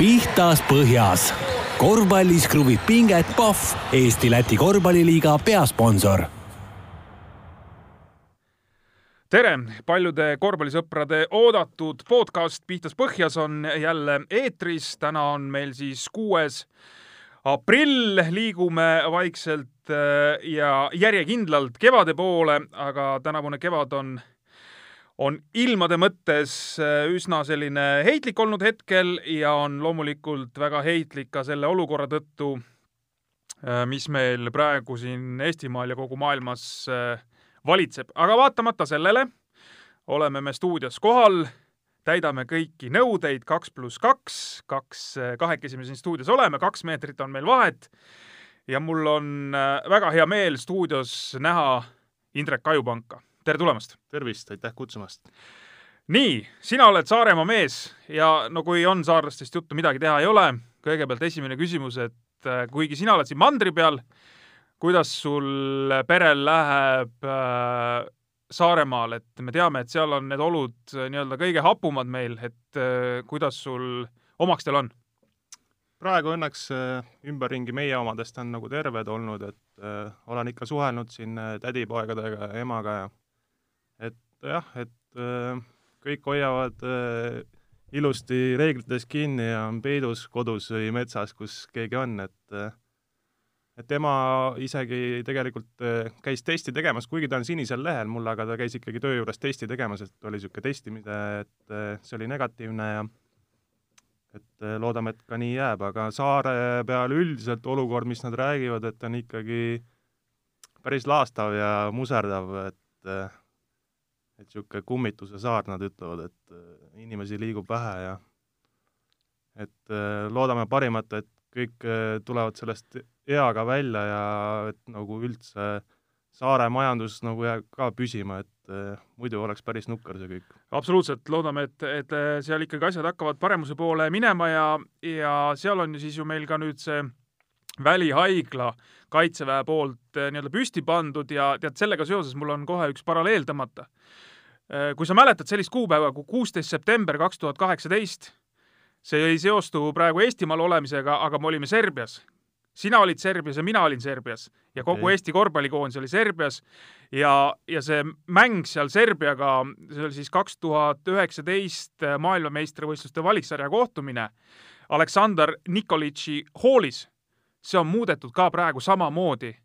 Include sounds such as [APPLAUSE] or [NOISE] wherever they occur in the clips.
pihtas põhjas. korvpallis kruvib pinget Pahv, Eesti-Läti korvpalliliiga peasponsor tere, paljude korvpallisõprade oodatud podcast Pihtas põhjas on jälle eetris. täna on meil siis kuues aprill, liigume vaikselt äh, ja järjekindlalt kevade poole, aga tänavune kevad on on ilmade mõttes äh, üsna selline heitlik olnud hetkel ja on loomulikult väga heitlik ka selle olukorra tõttu, äh, mis meil praegu siin Eestimaal ja kogu maailmas äh, valitseb. aga vaatamata sellele oleme me stuudios kohal, täidame kõiki nõudeid, kaks pluss kaks, kaks, kahekesi me siin stuudios oleme, kaks meetrit on meil vahet ja mul on väga hea meel stuudios näha Indrek Ajupanka tere tulemast! tervist, aitäh kutsumast! nii, sina oled Saaremaa mees ja no kui on saarlastest juttu, midagi teha ei ole, kõigepealt esimene küsimus, et äh, kuigi sina oled siin mandri peal, kuidas sul perel läheb äh, Saaremaal, et me teame, et seal on need olud äh, nii-öelda kõige hapumad meil, et äh, kuidas sul omakstel on? praegu õnneks äh, ümberringi meie omadest on nagu terved olnud, et äh, olen ikka suhelnud siin tädipoegadega ja emaga ja et jah, et äh, kõik hoiavad äh, ilusti reeglitest kinni ja on peidus kodus või metsas, kus keegi on, et äh, et ema isegi tegelikult käis testi tegemas, kuigi ta on sinisel lehel mul, aga ta käis ikkagi töö juures testi tegemas, et oli niisugune testimine, et see oli negatiivne ja et loodame, et ka nii jääb, aga saare peal üldiselt olukord, mis nad räägivad, et on ikkagi päris laastav ja muserdav, et et niisugune kummituse saar, nad ütlevad, et äh, inimesi liigub vähe ja et äh, loodame parimat, et kõik äh, tulevad sellest eaga välja ja et nagu üldse saare majandus nagu jääb ka püsima, et muidu oleks päris nukker see kõik. absoluutselt, loodame, et, et seal ikkagi asjad hakkavad paremuse poole minema ja, ja seal on ju siis ju meil ka nüüd see välihaigla Kaitseväe poolt nii-öelda püsti pandud ja tead, sellega seoses mul on kohe üks paralleel tõmmata kui sa mäletad sellist kuupäeva kui kuusteist september kaks tuhat kaheksateist, see ei seostu praegu Eestimaal olemisega, aga me olime Serbias. sina olid Serbias ja mina olin Serbias ja kogu okay. Eesti korvpallikoondis oli Serbias ja, ja see mäng seal Serbiaga, see oli siis kaks tuhat üheksateist maailmameistrivõistluste valiksarja kohtumine Aleksandr Nikolitši hoolis. see on muudetud ka praegu samamoodi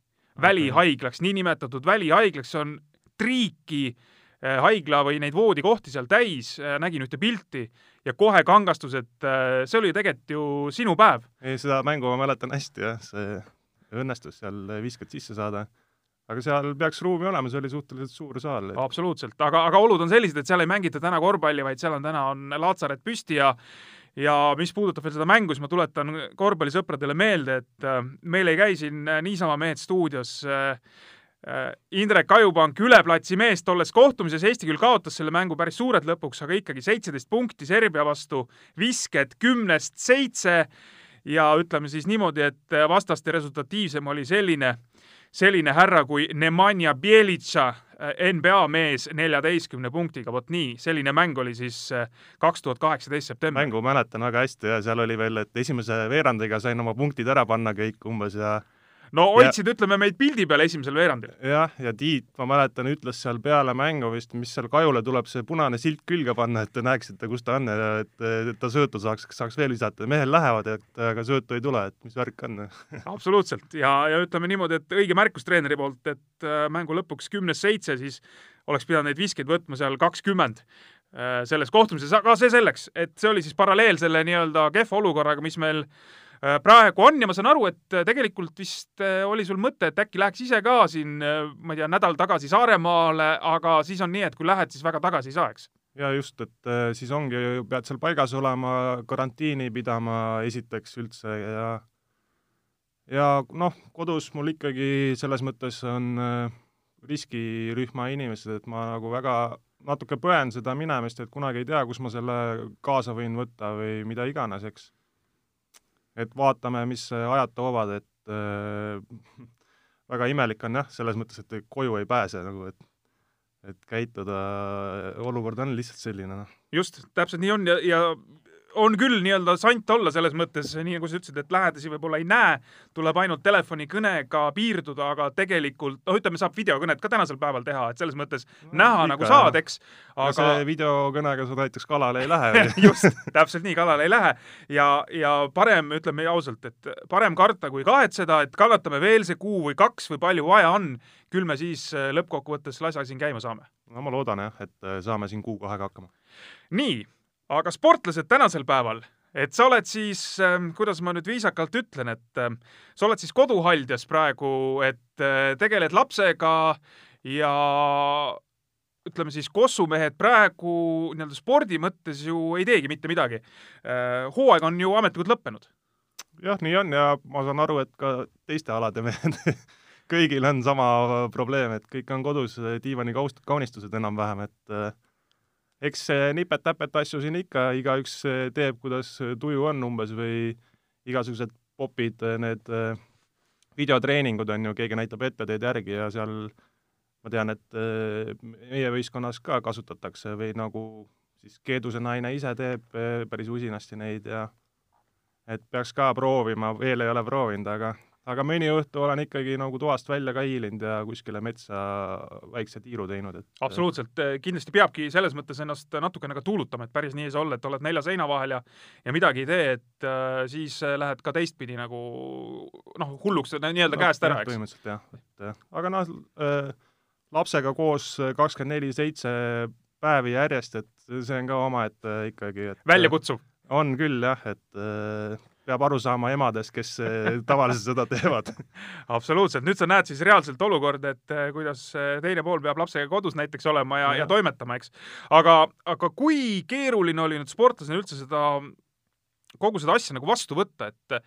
välihaiglaks, niinimetatud välihaiglaks, see on triiki äh, Äh, haigla või neid voodikohti seal täis, äh, nägin ühte pilti ja kohe kangastus, et äh, see oli tegelikult ju sinu päev. ei, seda mängu ma mäletan hästi jah, see õnnestus seal viskad sisse saada. aga seal peaks ruumi olema, see oli suhteliselt suur saal. absoluutselt, aga, aga olud on sellised, et seal ei mängita täna korvpalli, vaid seal on täna on laatsaret püsti ja ja mis puudutab veel seda mängu, siis ma tuletan korvpallisõpradele meelde, et meil ei käi siin niisama mehed stuudios äh, Äh, Indrek Ajupank üle platsi mees tolles kohtumises, Eesti küll kaotas selle mängu päris suurelt lõpuks, aga ikkagi seitseteist punkti Serbia vastu, visked kümnest seitse ja ütleme siis niimoodi, et vastaste resultatiivsem oli selline, selline härra kui Nemanja Bjelitša, äh, NBA mees neljateistkümne punktiga, vot nii, selline mäng oli siis äh, kaks tuhat kaheksateist september. mängu mäletan väga hästi ja seal oli veel, et esimese veerandiga sain oma punktid ära panna kõik umbes ja no hoidsid, ütleme, meid pildi peal esimesel veerandil. jah, ja Tiit, ma mäletan, ütles seal peale mängu vist, mis seal Kajule tuleb see punane silt külge panna, et te näeksite, kus ta on ja et, et ta söötu saaks, saaks veel visata. mehel lähevad, et aga söötu ei tule, et mis värk on [LAUGHS] absoluutselt ja, ja ütleme niimoodi, et õige märkus treeneri poolt, et äh, mängu lõpuks kümnes seitse, siis oleks pidanud neid viskeid võtma seal kakskümmend äh, selles kohtumises, aga see selleks, et see oli siis paralleel selle nii-öelda kehva olukorraga, mis meil praegu on ja ma saan aru, et äh, tegelikult vist äh, oli sul mõte, et äkki läheks ise ka siin, ma ei tea, nädal tagasi Saaremaale, aga siis on nii, et kui lähed, siis väga tagasi ei saa, eks? ja just, et siis ongi, pead seal paigas olema, karantiini pidama esiteks üldse ja ja noh, kodus mul ikkagi selles mõttes on riskirühma inimesed, et ma nagu väga natuke põen seda minemist, et kunagi ei tea, kus ma selle kaasa võin võtta või mida iganes, eks et vaatame, mis ajad toovad, et äh, [LAUGHS] väga imelik on jah, selles mõttes, et koju ei pääse nagu, et et käituda, olukord on lihtsalt selline, noh. just, täpselt nii on ja, ja on küll nii-öelda sant olla selles mõttes, nii nagu sa ütlesid, et lähedasi võib-olla ei näe, tuleb ainult telefonikõnega piirduda, aga tegelikult, noh, ütleme, saab videokõnet ka tänasel päeval teha, et selles mõttes no, näha ikka, nagu saad, eks. aga see videokõnega sa näiteks kalale ei lähe [LAUGHS] just, täpselt nii, kalale ei lähe ja, ja parem, ütleme ausalt, et parem karta kui kahetseda, et kannatame veel see kuu või kaks või palju vaja on, küll me siis äh, lõppkokkuvõttes selle asja siin käima saame. no ma loodan jah, et äh, saame siin kuu-kahega hakkama. nii aga sportlased tänasel päeval, et sa oled siis, ähm, kuidas ma nüüd viisakalt ütlen, et ähm, sa oled siis koduhaldjas praegu, et äh, tegeled lapsega ja ütleme siis, kossumehed praegu nii-öelda spordi mõttes ju ei teegi mitte midagi. Äh, hooaeg on ju ametlikult lõppenud. jah, nii on ja ma saan aru, et ka teiste alade mehed [LAUGHS] kõigil on sama probleem, et kõik on kodus diivani kaunistused enam-vähem, et äh, eks nipet-näpet asju siin ikka igaüks eh, teeb, kuidas tuju on umbes või igasugused popid, eh, need eh, videotreeningud on ju, keegi näitab ette, teed järgi ja seal ma tean, et meie võistkonnas ka kasutatakse või nagu siis Keeduse naine ise teeb päris usinasti neid ja et peaks ka proovima, veel ei ole proovinud, aga aga mõni õhtu olen ikkagi nagu toast välja ka hiilinud ja kuskile metsa väikse tiiru teinud, et absoluutselt, eh, kindlasti peabki selles mõttes ennast natukene ka tuulutama, et päris nii ei saa olla, et oled nelja seina vahel ja ja midagi ei tee, et uh, siis lähed ka teistpidi nagu noh, hulluks nii-öelda no, käest ära, eks. põhimõtteliselt jah, et äh, aga noh äh,, lapsega koos kakskümmend neli seitse päevi järjest, et see on ka omaette ikkagi et väljakutsuv. on küll jah, et äh, peab aru saama emadest, kes [LAUGHS] eh, tavaliselt seda teevad absoluutselt, nüüd sa näed siis reaalselt olukorda, et eh, kuidas eh, teine pool peab lapsega kodus näiteks olema ja, ja., ja toimetama, eks. aga, aga kui keeruline oli nüüd sportlasena üldse seda, kogu seda asja nagu vastu võtta, et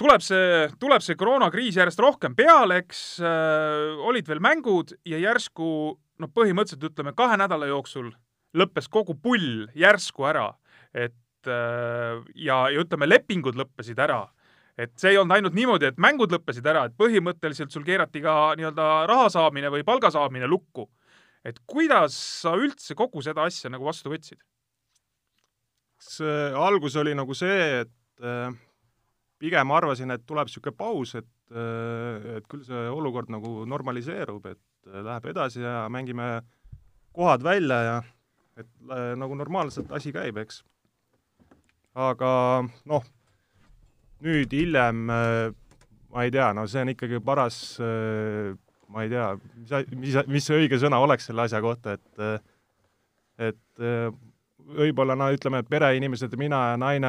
tuleb see, tuleb see koroonakriis järjest rohkem peale, eks äh, olid veel mängud ja järsku noh, põhimõtteliselt ütleme kahe nädala jooksul lõppes kogu pull järsku ära, et ja, ja ütleme, lepingud lõppesid ära et see ei olnud ainult niimoodi, et mängud lõppesid ära, et põhimõtteliselt sul keerati ka nii-öelda raha saamine või palga saamine lukku. et kuidas sa üldse kogu seda asja nagu vastu võtsid? see algus oli nagu see, et äh, pigem arvasin, et tuleb niisugune paus, et äh,, et küll see olukord nagu normaliseerub, et äh, läheb edasi ja mängime kohad välja ja et äh, nagu normaalselt asi käib, eks aga noh, nüüd hiljem äh, ma ei tea, no see on ikkagi paras, äh, ma ei tea, mis, mis, mis see õige sõna oleks selle asja kohta, et äh, et võib-olla no ütleme, et pereinimesed, mina ja naine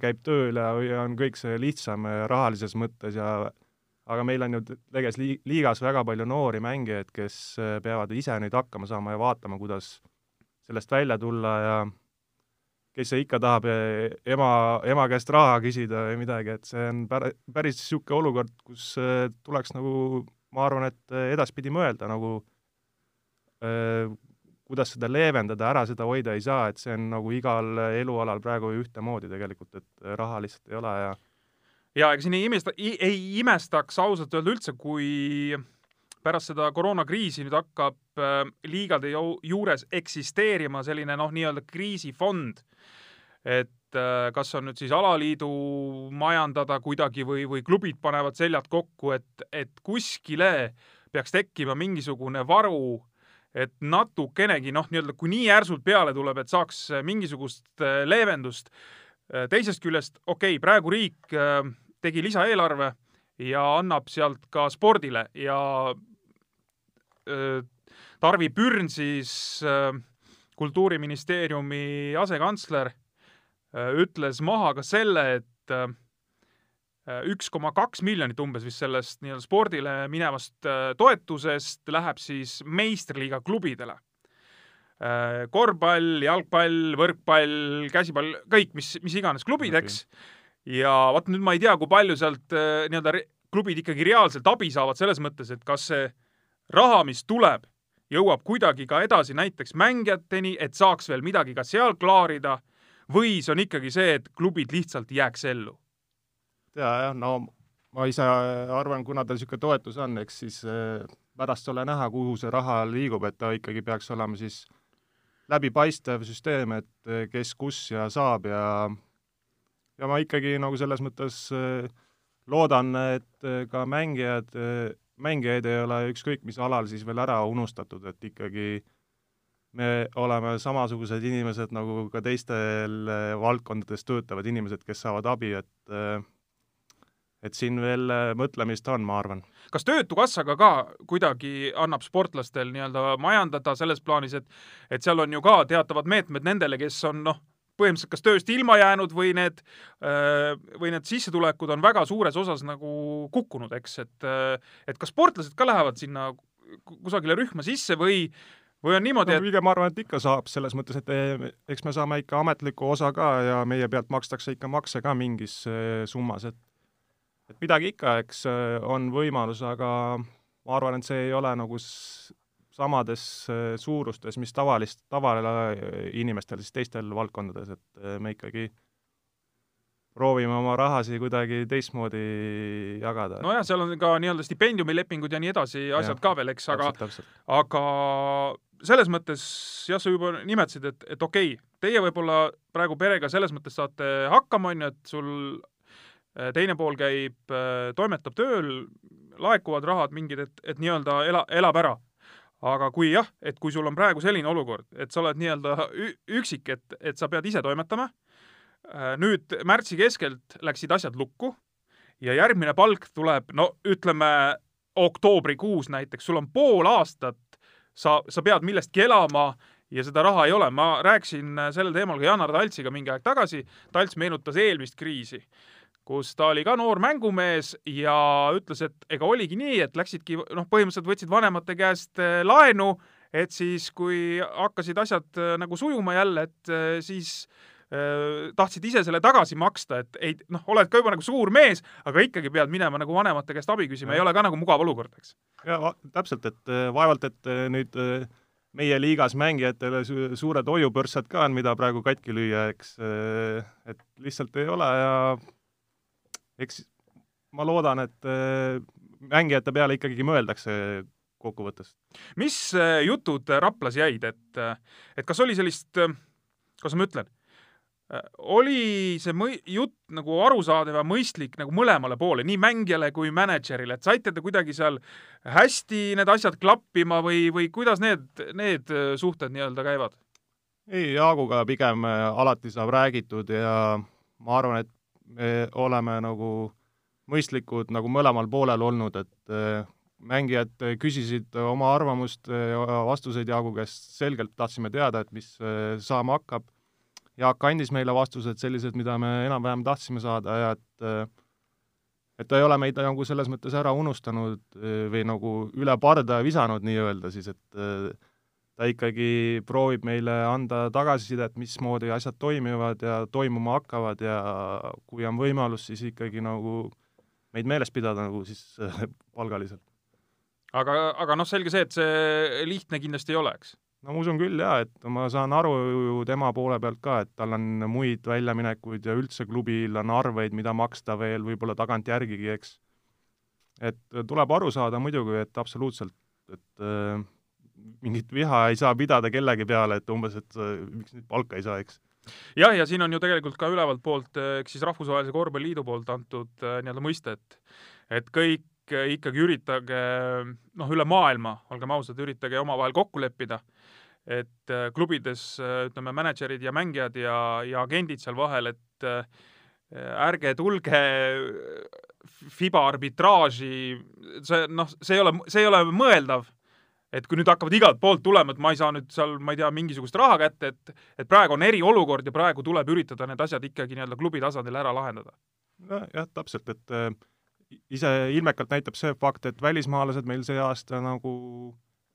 käib tööl ja on kõik see lihtsam rahalises mõttes ja aga meil on ju tegelikult liigas väga palju noori mängijaid, kes peavad ise nüüd hakkama saama ja vaatama, kuidas sellest välja tulla ja kes ikka tahab eh, ema, ema käest raha küsida või midagi, et see on pär-, päris niisugune olukord, kus eh, tuleks nagu, ma arvan, et eh, edaspidi mõelda nagu äh, kuidas seda leevendada, ära seda hoida ei saa, et see on nagu igal elualal praegu ühtemoodi tegelikult, et raha lihtsalt ei ole ja ja ega siin ei imesta, ei imestaks ausalt öelda üldse, kui pärast seda koroonakriisi nüüd hakkab liigade juures eksisteerima selline noh, nii-öelda kriisifond et äh, kas on nüüd siis alaliidu majandada kuidagi või, või klubid panevad seljad kokku, et, et kuskile peaks tekkima mingisugune varu, et natukenegi noh, nii-öelda kui nii järsult peale tuleb, et saaks mingisugust äh, leevendust. Äh, teisest küljest, okei okay,, praegu riik tegi lisaeelarve ja annab sealt ka spordile ja Tarvi Pürn siis kultuuriministeeriumi asekantsler ütles maha ka selle, et äh, üks koma kaks miljonit umbes vist sellest nii-öelda spordile minevast äh, toetusest läheb siis meistriliiga klubidele. korvpall, jalgpall, võrkpall, käsipall, kõik, mis, mis iganes klubid, eks. ja vot nüüd ma ei tea, kui palju sealt nii-öelda klubid ikkagi reaalselt abi saavad selles mõttes, et kas see raha, mis tuleb, jõuab kuidagi ka edasi näiteks mängijateni, et saaks veel midagi ka seal klaarida või see on ikkagi see, et klubid lihtsalt jääks ellu? ja, jah, no ma ise arvan, kuna tal niisugune toetus on, eks siis äh, pärast ole näha, kuhu see raha liigub, et ta ikkagi peaks olema siis läbipaistev süsteem, et kes kus ja saab ja ja ma ikkagi nagu selles mõttes loodan, et ka mängijad, mängijaid ei ole ükskõik mis alal siis veel ära unustatud, et ikkagi me oleme samasugused inimesed nagu ka teistel valdkondades töötavad inimesed, kes saavad abi, et et siin veel äh, mõtlemist on, ma arvan. kas Töötukassaga ka kuidagi annab sportlastel nii-öelda majandada selles plaanis, et et seal on ju ka teatavad meetmed nendele, kes on noh, põhimõtteliselt kas tööst ilma jäänud või need, või need sissetulekud on väga suures osas nagu kukkunud, eks, et et kas sportlased ka lähevad sinna kusagile rühma sisse või või on niimoodi, et no, pigem ma arvan, et ikka saab, selles mõttes, et eh, eks me saame ikka ametliku osa ka ja meie pealt makstakse ikka makse ka mingis summas, et et midagi ikka, eks äh, on võimalus, aga ma arvan, et see ei ole nagu samades äh, suurustes, mis tavalist, tavainimestel siis teistel valdkondades, et äh, me ikkagi proovime oma rahasi kuidagi teistmoodi jagada. nojah, seal on ka nii-öelda stipendiumilepingud ja nii edasi asjad ja, ka veel, eks, aga aga selles mõttes jah, sa juba nimetasid, et, et okei okay,, teie võib-olla praegu perega selles mõttes saate hakkama, on ju, et sul Äh, teine pool käib, äh, toimetab tööl, laekuvad rahad mingid, et, et nii-öelda ela, elab ära. aga kui jah, et kui sul on praegu selline olukord, et sa oled nii-öelda üksik, et, et sa pead ise toimetama, nüüd märtsi keskelt läksid asjad lukku ja järgmine palk tuleb, no ütleme, oktoobrikuus näiteks, sul on pool aastat, sa, sa pead millestki elama ja seda raha ei ole. ma rääkisin sellel teemal ka Janar Taltsiga mingi aeg tagasi, Talts meenutas eelmist kriisi kus ta oli ka noor mängumees ja ütles, et ega oligi nii, et läksidki noh, põhimõtteliselt võtsid vanemate käest eh, laenu, et siis, kui hakkasid asjad nagu sujuma jälle, et siis äh, tahtsid ise selle tagasi maksta, et ei noh, oled ka juba nagu suur mees, aga ikkagi pead minema nagu vanemate käest abi küsima, ei ole ka nagu mugav olukord, eks. ja täpselt, et vaevalt, et nüüd meie liigas mängijatele su suured hoiupõrssad ka on, mida praegu katki lüüa, eks, et lihtsalt ei ole ja eks ma loodan, et äh, mängijate peale ikkagi mõeldakse kokkuvõttes. mis äh, jutud Raplas jäid, et, äh, et kas oli sellist, kuidas ma ütlen, oli see mõi-, jutt nagu arusaadav ja mõistlik nagu mõlemale poole, nii mängijale kui mänedžerile, et saite te kuidagi seal hästi need asjad klappima või, või kuidas need, need suhted nii-öelda käivad? ei, Jaaguga pigem alati saab räägitud ja ma arvan, et me oleme nagu mõistlikud nagu mõlemal poolel olnud, et äh, mängijad küsisid oma arvamust ja vastuseid Jaagu käest, selgelt tahtsime teada, et mis äh, saama hakkab. Jaak andis meile vastused sellised, mida me enam-vähem tahtsime saada ja et et ta ei ole meid nagu selles mõttes ära unustanud või nagu üle parda visanud nii-öelda siis, et ta ikkagi proovib meile anda tagasisidet, mismoodi asjad toimivad ja toimuma hakkavad ja kui on võimalus, siis ikkagi nagu meid meeles pidada nagu siis palgaliselt. aga, aga noh, selge see, et see lihtne kindlasti ei ole, eks? No ma usun küll jaa, et ma saan aru ju tema poole pealt ka, et tal on muid väljaminekuid ja üldse klubil on arveid, mida maksta veel võib-olla tagantjärgigi, eks. et tuleb aru saada muidugi, et absoluutselt, et äh, mingit viha ei saa pidada kellegi peale, et umbes, et miks nüüd palka ei saa, eks. jah, ja siin on ju tegelikult ka ülevalt poolt, eks siis Rahvusvahelise Korvpalliliidu poolt antud äh, nii-öelda mõiste, et et kõik äh, ikkagi üritage noh, üle maailma, olgem ausad, üritage omavahel kokku leppida, et äh, klubides ütleme, mänedžerid ja mängijad ja, ja agendid seal vahel, et ärge tulge FIBA arbitraaži, see noh, see ei ole, see ei ole mõeldav et kui nüüd hakkavad igalt poolt tulema, et ma ei saa nüüd seal, ma ei tea, mingisugust raha kätte, et et praegu on eriolukord ja praegu tuleb üritada need asjad ikkagi nii-öelda klubi tasandil ära lahendada. nojah, täpselt, et ise ilmekalt näitab see fakt, et välismaalased meil see aasta nagu,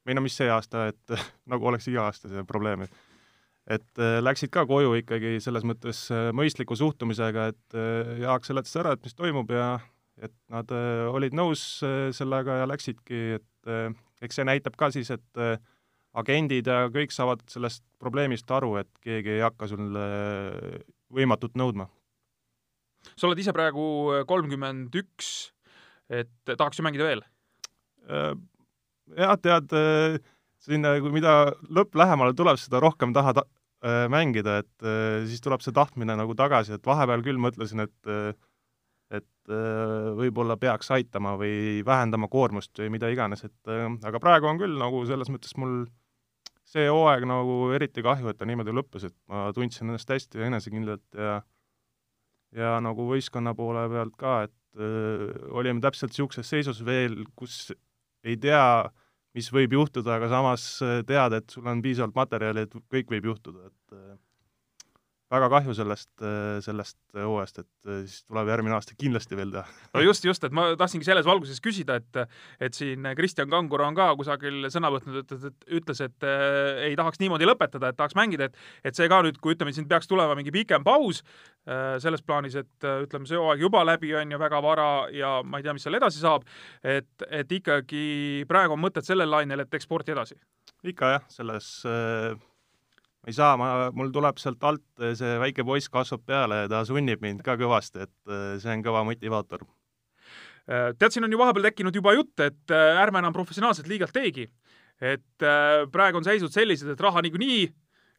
või no mis see aasta, et [LAUGHS] nagu oleks iga aasta see probleem, et äh, läksid ka koju ikkagi selles mõttes äh, mõistliku suhtumisega, et äh, Jaak seletas ära, et mis toimub ja et nad olid nõus sellega ja läksidki, et eks see näitab ka siis, et agendid ja kõik saavad sellest probleemist aru, et keegi ei hakka sulle võimatut nõudma. Sa oled ise praegu äh, kolmkümmend üks, et tahaks ju mängida veel? Äh, jah, tead, siin nagu mida lõpp lähemale tuleb, seda rohkem tahad äh, mängida, et äh, siis tuleb see tahtmine nagu tagasi, et vahepeal küll mõtlesin, et äh, et äh, võib-olla peaks aitama või vähendama koormust või mida iganes, et äh, aga praegu on küll nagu selles mõttes mul see hooaeg nagu eriti kahju, et ta niimoodi lõppes, et ma tundsin ennast hästi enesekindlalt ja ja nagu võistkonna poole pealt ka, et öö, olime täpselt niisuguses seisus veel, kus ei tea, mis võib juhtuda, aga samas tead, et sul on piisavalt materjali, et kõik võib juhtuda, et öö, väga kahju sellest, sellest hooajast, et siis tuleb järgmine aasta kindlasti veel teha. no just, just, et ma tahtsingi selles valguses küsida, et et siin Kristjan Kangur on ka kusagil sõna võtnud, ütles, et ütles, et äh, ei tahaks niimoodi lõpetada, et tahaks mängida, et et see ka nüüd, kui ütleme, siin peaks tulema mingi pikem paus äh, selles plaanis, et äh, ütleme, see hooaeg juba läbi on ju väga vara ja ma ei tea, mis seal edasi saab, et, et ikkagi praegu on mõtted sellel lainel, et teeks sporti edasi. ikka jah, selles äh ma ei saa, ma, mul tuleb sealt alt see väike poiss kasvab peale ja ta sunnib mind ka kõvasti, et äh, see on kõva motivaator. Äh, tead, siin on ju vahepeal tekkinud juba jutt, et ärme enam professionaalset liigat teegi. et praegu on seisud sellised, et raha niikuinii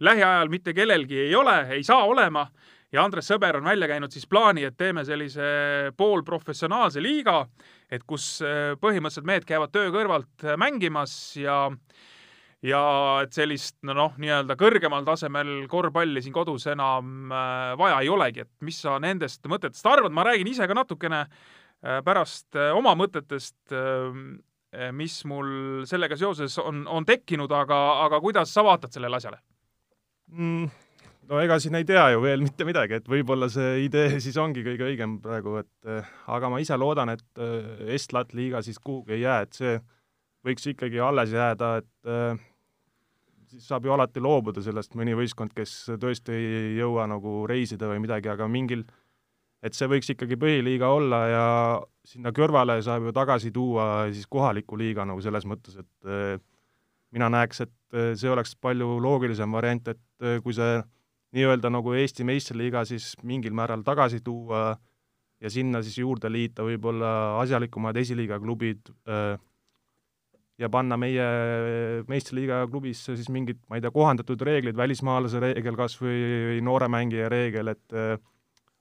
lähiajal mitte kellelgi ei ole, ei saa olema ja Andres Sõber on välja käinud siis plaani, et teeme sellise poolprofessionaalse liiga, et kus põhimõtteliselt mehed käivad töö kõrvalt mängimas ja äh, ja et sellist no noh, nii-öelda kõrgemal tasemel korvpalli siin kodus enam äh, vaja ei olegi, et mis sa nendest mõtetest arvad, ma räägin ise ka natukene äh, pärast äh, oma mõtetest, mis mul sellega seoses on, on tekkinud, aga, aga kuidas sa vaatad sellele asjale mm,? no ega siin ei tea ju veel mitte midagi, et võib-olla see idee [LAUGHS] siis ongi kõige õigem praegu, et aga ma ise loodan, et Est-Lat liiga siis kuhugi ei jää, et see võiks ikkagi alles jääda, et siis saab ju alati loobuda sellest, mõni võistkond, kes tõesti ei jõua nagu reisida või midagi, aga mingil, et see võiks ikkagi põhiliiga olla ja sinna kõrvale saab ju tagasi tuua siis kohaliku liiga nagu selles mõttes, et eh, mina näeks, et eh, see oleks palju loogilisem variant, et eh, kui see nii-öelda nagu Eesti meistriliiga siis mingil määral tagasi tuua ja sinna siis juurde liita võib-olla asjalikumad esiliiga klubid äh,, ja panna meie meistriliiga klubisse siis mingid, ma ei tea, kohandatud reeglid, välismaalase reegel kas või, noore mängija reegel, et äh,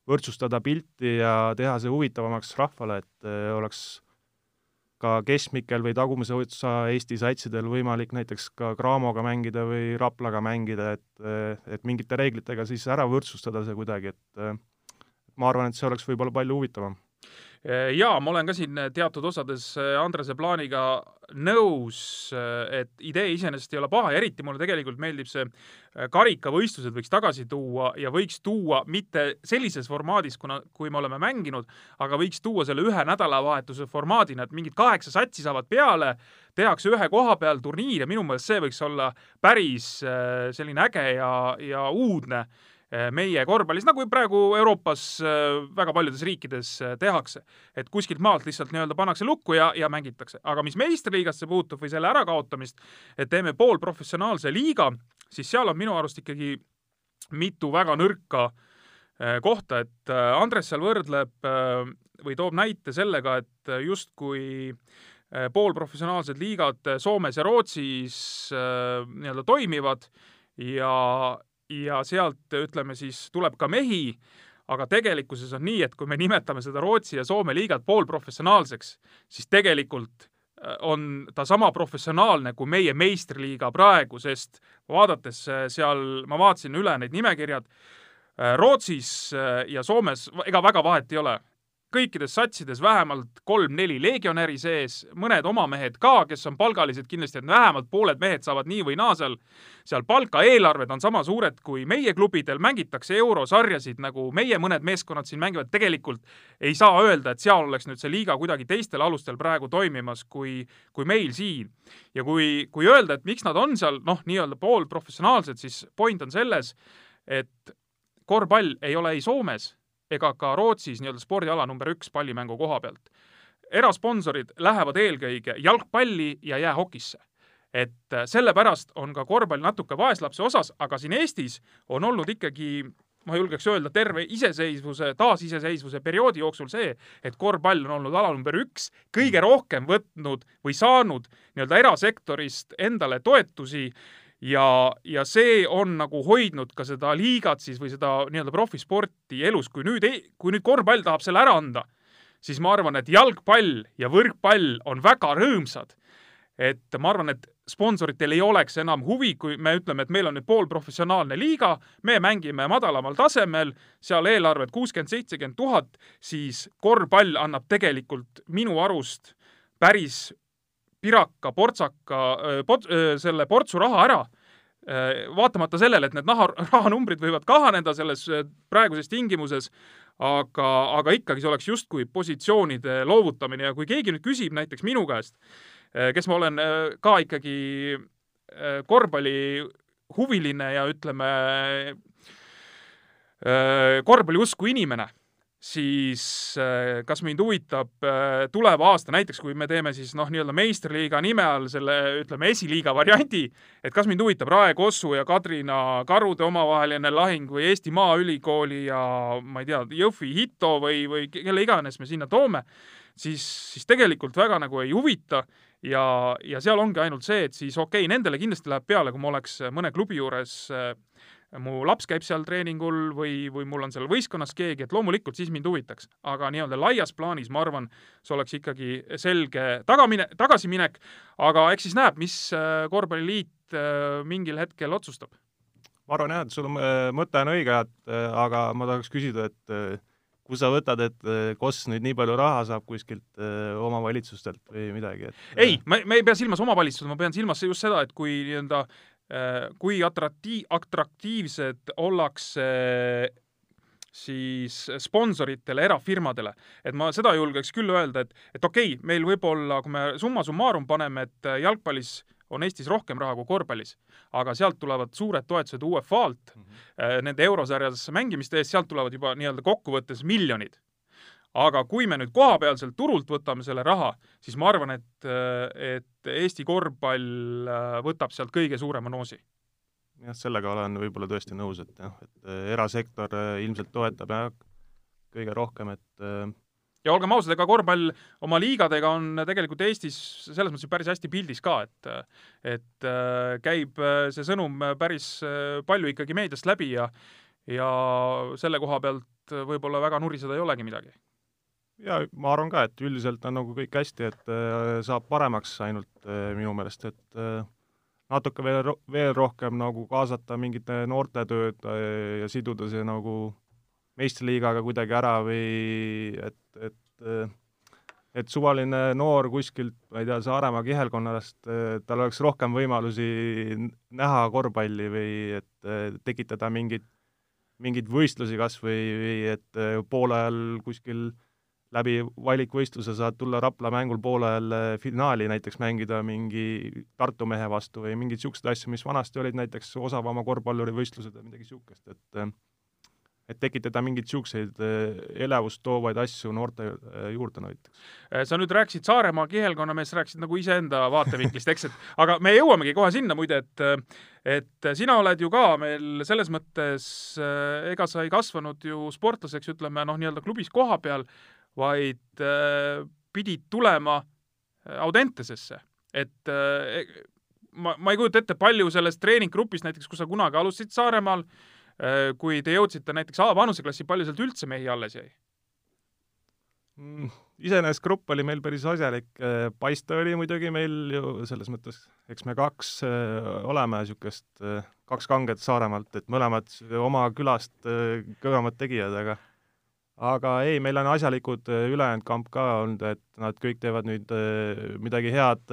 võrdsustada pilti ja teha see huvitavamaks rahvale, et äh, oleks ka keskmikel või tagumise otsa Eesti satsidel võimalik näiteks ka Craamoga mängida või Raplaga mängida, et, äh, et mingite reeglitega siis ära võrdsustada see kuidagi, et ma arvan, et see oleks võib-olla palju huvitavam jaa, ma olen ka siin äh, teatud osades äh, Andrese plaaniga nõus, et idee iseenesest ei ole paha ja eriti mulle tegelikult meeldib see karikavõistlused võiks tagasi tuua ja võiks tuua mitte sellises formaadis, kuna, kui me oleme mänginud, aga võiks tuua selle ühe nädalavahetuse formaadina, et mingid kaheksa satsi saavad peale, tehakse ühe koha peal turniir ja minu meelest see võiks olla päris selline äge ja, ja uudne meie korvpallis, nagu praegu Euroopas eh, väga paljudes riikides eh, tehakse. et kuskilt maalt lihtsalt nii-öelda pannakse lukku ja, ja mängitakse. aga mis meistriliigasse puutub või selle ärakaotamist, et teeme poolprofessionaalse liiga, siis seal on minu arust ikkagi mitu väga nõrka kohta, et Andres seal võrdleb või toob näite sellega, et justkui poolprofessionaalsed liigad Soomes ja Rootsis nii-öelda toimivad ja, ja sealt ütleme siis tuleb ka mehi, aga tegelikkuses on nii, et kui me nimetame seda Rootsi ja Soome liigat poolprofessionaalseks, siis tegelikult äh, on ta sama professionaalne kui meie meistriliiga praegu, sest vaadates äh, seal, ma vaatasin üle need nimekirjad, äh, Rootsis ja Soomes ega väga vahet ei ole kõikides satsides vähemalt kolm-neli legionäri sees, mõned oma mehed ka, kes on palgalised kindlasti, et vähemalt pooled mehed saavad nii või naa seal, seal palka, eelarved on sama suured kui meie klubidel, mängitakse eurosarjasid, nagu meie mõned meeskonnad siin mängivad, tegelikult ei saa öelda, et seal oleks nüüd see liiga kuidagi teistel alustel praegu toimimas kui, kui meil siin. ja kui, kui öelda, et miks nad on seal noh, nii-öelda poolprofessionaalsed, siis point on selles, et korvpall ei ole ei Soomes ega ka Rootsis nii-öelda spordiala number üks pallimängu koha pealt. erasponsorid lähevad eelkõige jalgpalli ja jäähokisse. et äh, sellepärast on ka korvpall natuke vaeslapse osas, aga siin Eestis on olnud ikkagi ma julgeks öelda, terve iseseisvuse, taasiseseisvuse perioodi jooksul see, et korvpall on olnud ala number üks, kõige rohkem võtnud või saanud nii-öelda erasektorist endale toetusi ja, ja see on nagu hoidnud ka seda liigat siis või seda nii-öelda profisporti elus, kui nüüd, kui nüüd korvpall tahab selle ära anda, siis ma arvan, et jalgpall ja võrkpall on väga rõõmsad. Et ma arvan, et sponsoritel ei oleks enam huvi, kui me ütleme, et meil on nüüd poolprofessionaalne liiga, me mängime madalamal tasemel, seal eelarved kuuskümmend, seitsekümmend tuhat, siis korvpall annab tegelikult minu arust päris piraka, portsaka, pot-, selle portsu raha ära. Vaatamata sellele, et need naha, [LAUGHS] rahanumbrid võivad kahaneda selles praeguses tingimuses, aga, aga ikkagi see oleks justkui positsioonide loovutamine. Ja kui keegi nüüd küsib näiteks minu käest, kes ma olen ka ikkagi korvpallihuviline ja ütleme, korvpalliusku inimene, siis kas mind huvitab tuleva aasta, näiteks kui me teeme siis noh, nii-öelda meistriliiga nime all selle, ütleme, esiliiga variandi, et kas mind huvitab Rae Kossu ja Kadrina Karude omavaheline lahing või Eesti Maaülikooli ja ma ei tea, Jõhvi Hito või, või kelle iganes me sinna toome, siis, siis tegelikult väga nagu ei huvita ja, ja seal ongi ainult see, et siis okei okay,, nendele kindlasti läheb peale, kui ma oleks mõne klubi juures äh, mu laps käib seal treeningul või, või mul on seal võistkonnas keegi, et loomulikult siis mind huvitaks. aga nii-öelda laias plaanis ma arvan, see oleks ikkagi selge tagamine, tagasiminek, aga eks siis näeb, mis äh, korvpalliliit äh, mingil hetkel otsustab. ma arvan jah, et sul mõte on õige, et aga ma tahaks küsida, et kus sa võtad, et KOS nüüd nii palju raha saab kuskilt omavalitsustelt või midagi, et ei, ma, ma ei pea silmas omavalitsust, ma pean silmas just seda, et kui nii-öelda eh, kui atraktiiv, atraktiivsed ollakse siis sponsoritele, erafirmadele. et ma seda julgeks küll öelda, et, et okei okay,, meil võib-olla, kui me summa summarum paneme, et jalgpallis on Eestis rohkem raha kui korvpallis, aga sealt tulevad suured toetused UEFA-lt mm -hmm. nende eurosarjas mängimiste eest, sealt tulevad juba nii-öelda kokkuvõttes miljonid. Aga kui me nüüd kohapealselt turult võtame selle raha, siis ma arvan, et, äh, et Eesti korvpall äh, võtab sealt kõige suurema noosi jah, sellega olen võib-olla tõesti nõus, et jah, et erasektor ilmselt toetab jah, kõige rohkem, et ja olgem ausad, ega korvpall oma liigadega on tegelikult Eestis selles mõttes päris hästi pildis ka, et et äh, käib äh, see sõnum päris äh, palju ikkagi meediast läbi ja ja selle koha pealt võib-olla väga nuriseda ei olegi midagi. Ja ma arvan ka, et üldiselt on nagu kõik hästi, et saab paremaks ainult minu meelest, et natuke veel, veel rohkem nagu kaasata mingite noorte tööd ja siduda see nagu meistriliigaga kuidagi ära või et, et et suvaline noor kuskilt, ma ei tea, Saaremaa kihelkonnast, tal oleks rohkem võimalusi näha korvpalli või et tekitada mingeid, mingeid võistlusi kas või, või et poole ajal kuskil läbi valikvõistluse saad tulla Rapla mängul poole ajal finaali näiteks mängida mingi Tartu mehe vastu või mingeid niisuguseid asju, mis vanasti olid näiteks osavama korvpallurivõistlused või midagi niisugust, et et tekitada mingeid niisuguseid elevust toovaid asju noorte juurde näiteks. Sa nüüd rääkisid Saaremaa kihelkonna meest, rääkisid nagu iseenda vaatevinklist, eks, et [LAUGHS] aga me jõuamegi kohe sinna muide, et et sina oled ju ka meil selles mõttes, ega sa ei kasvanud ju sportlaseks, ütleme noh, nii-öelda klubis koha peal, vaid pidid tulema Audentesesse, et ma, ma ei kujuta ette, palju sellest treeninggrupist näiteks, kus sa kunagi alustasid Saaremaal, Äh, kui te jõudsite näiteks A-vanuseklassi, palju sealt üldse mehi alles jäi? Mm, iseenesest grupp oli meil päris asjalik, äh, Paiste oli muidugi meil ju selles mõttes, eks me kaks äh, oleme niisugust, kaks kanget Saaremaalt, et mõlemad oma külast kõvemad tegijad, aga aga ei, meil on asjalikud ülejäänud kamp ka olnud, et nad kõik teevad nüüd midagi head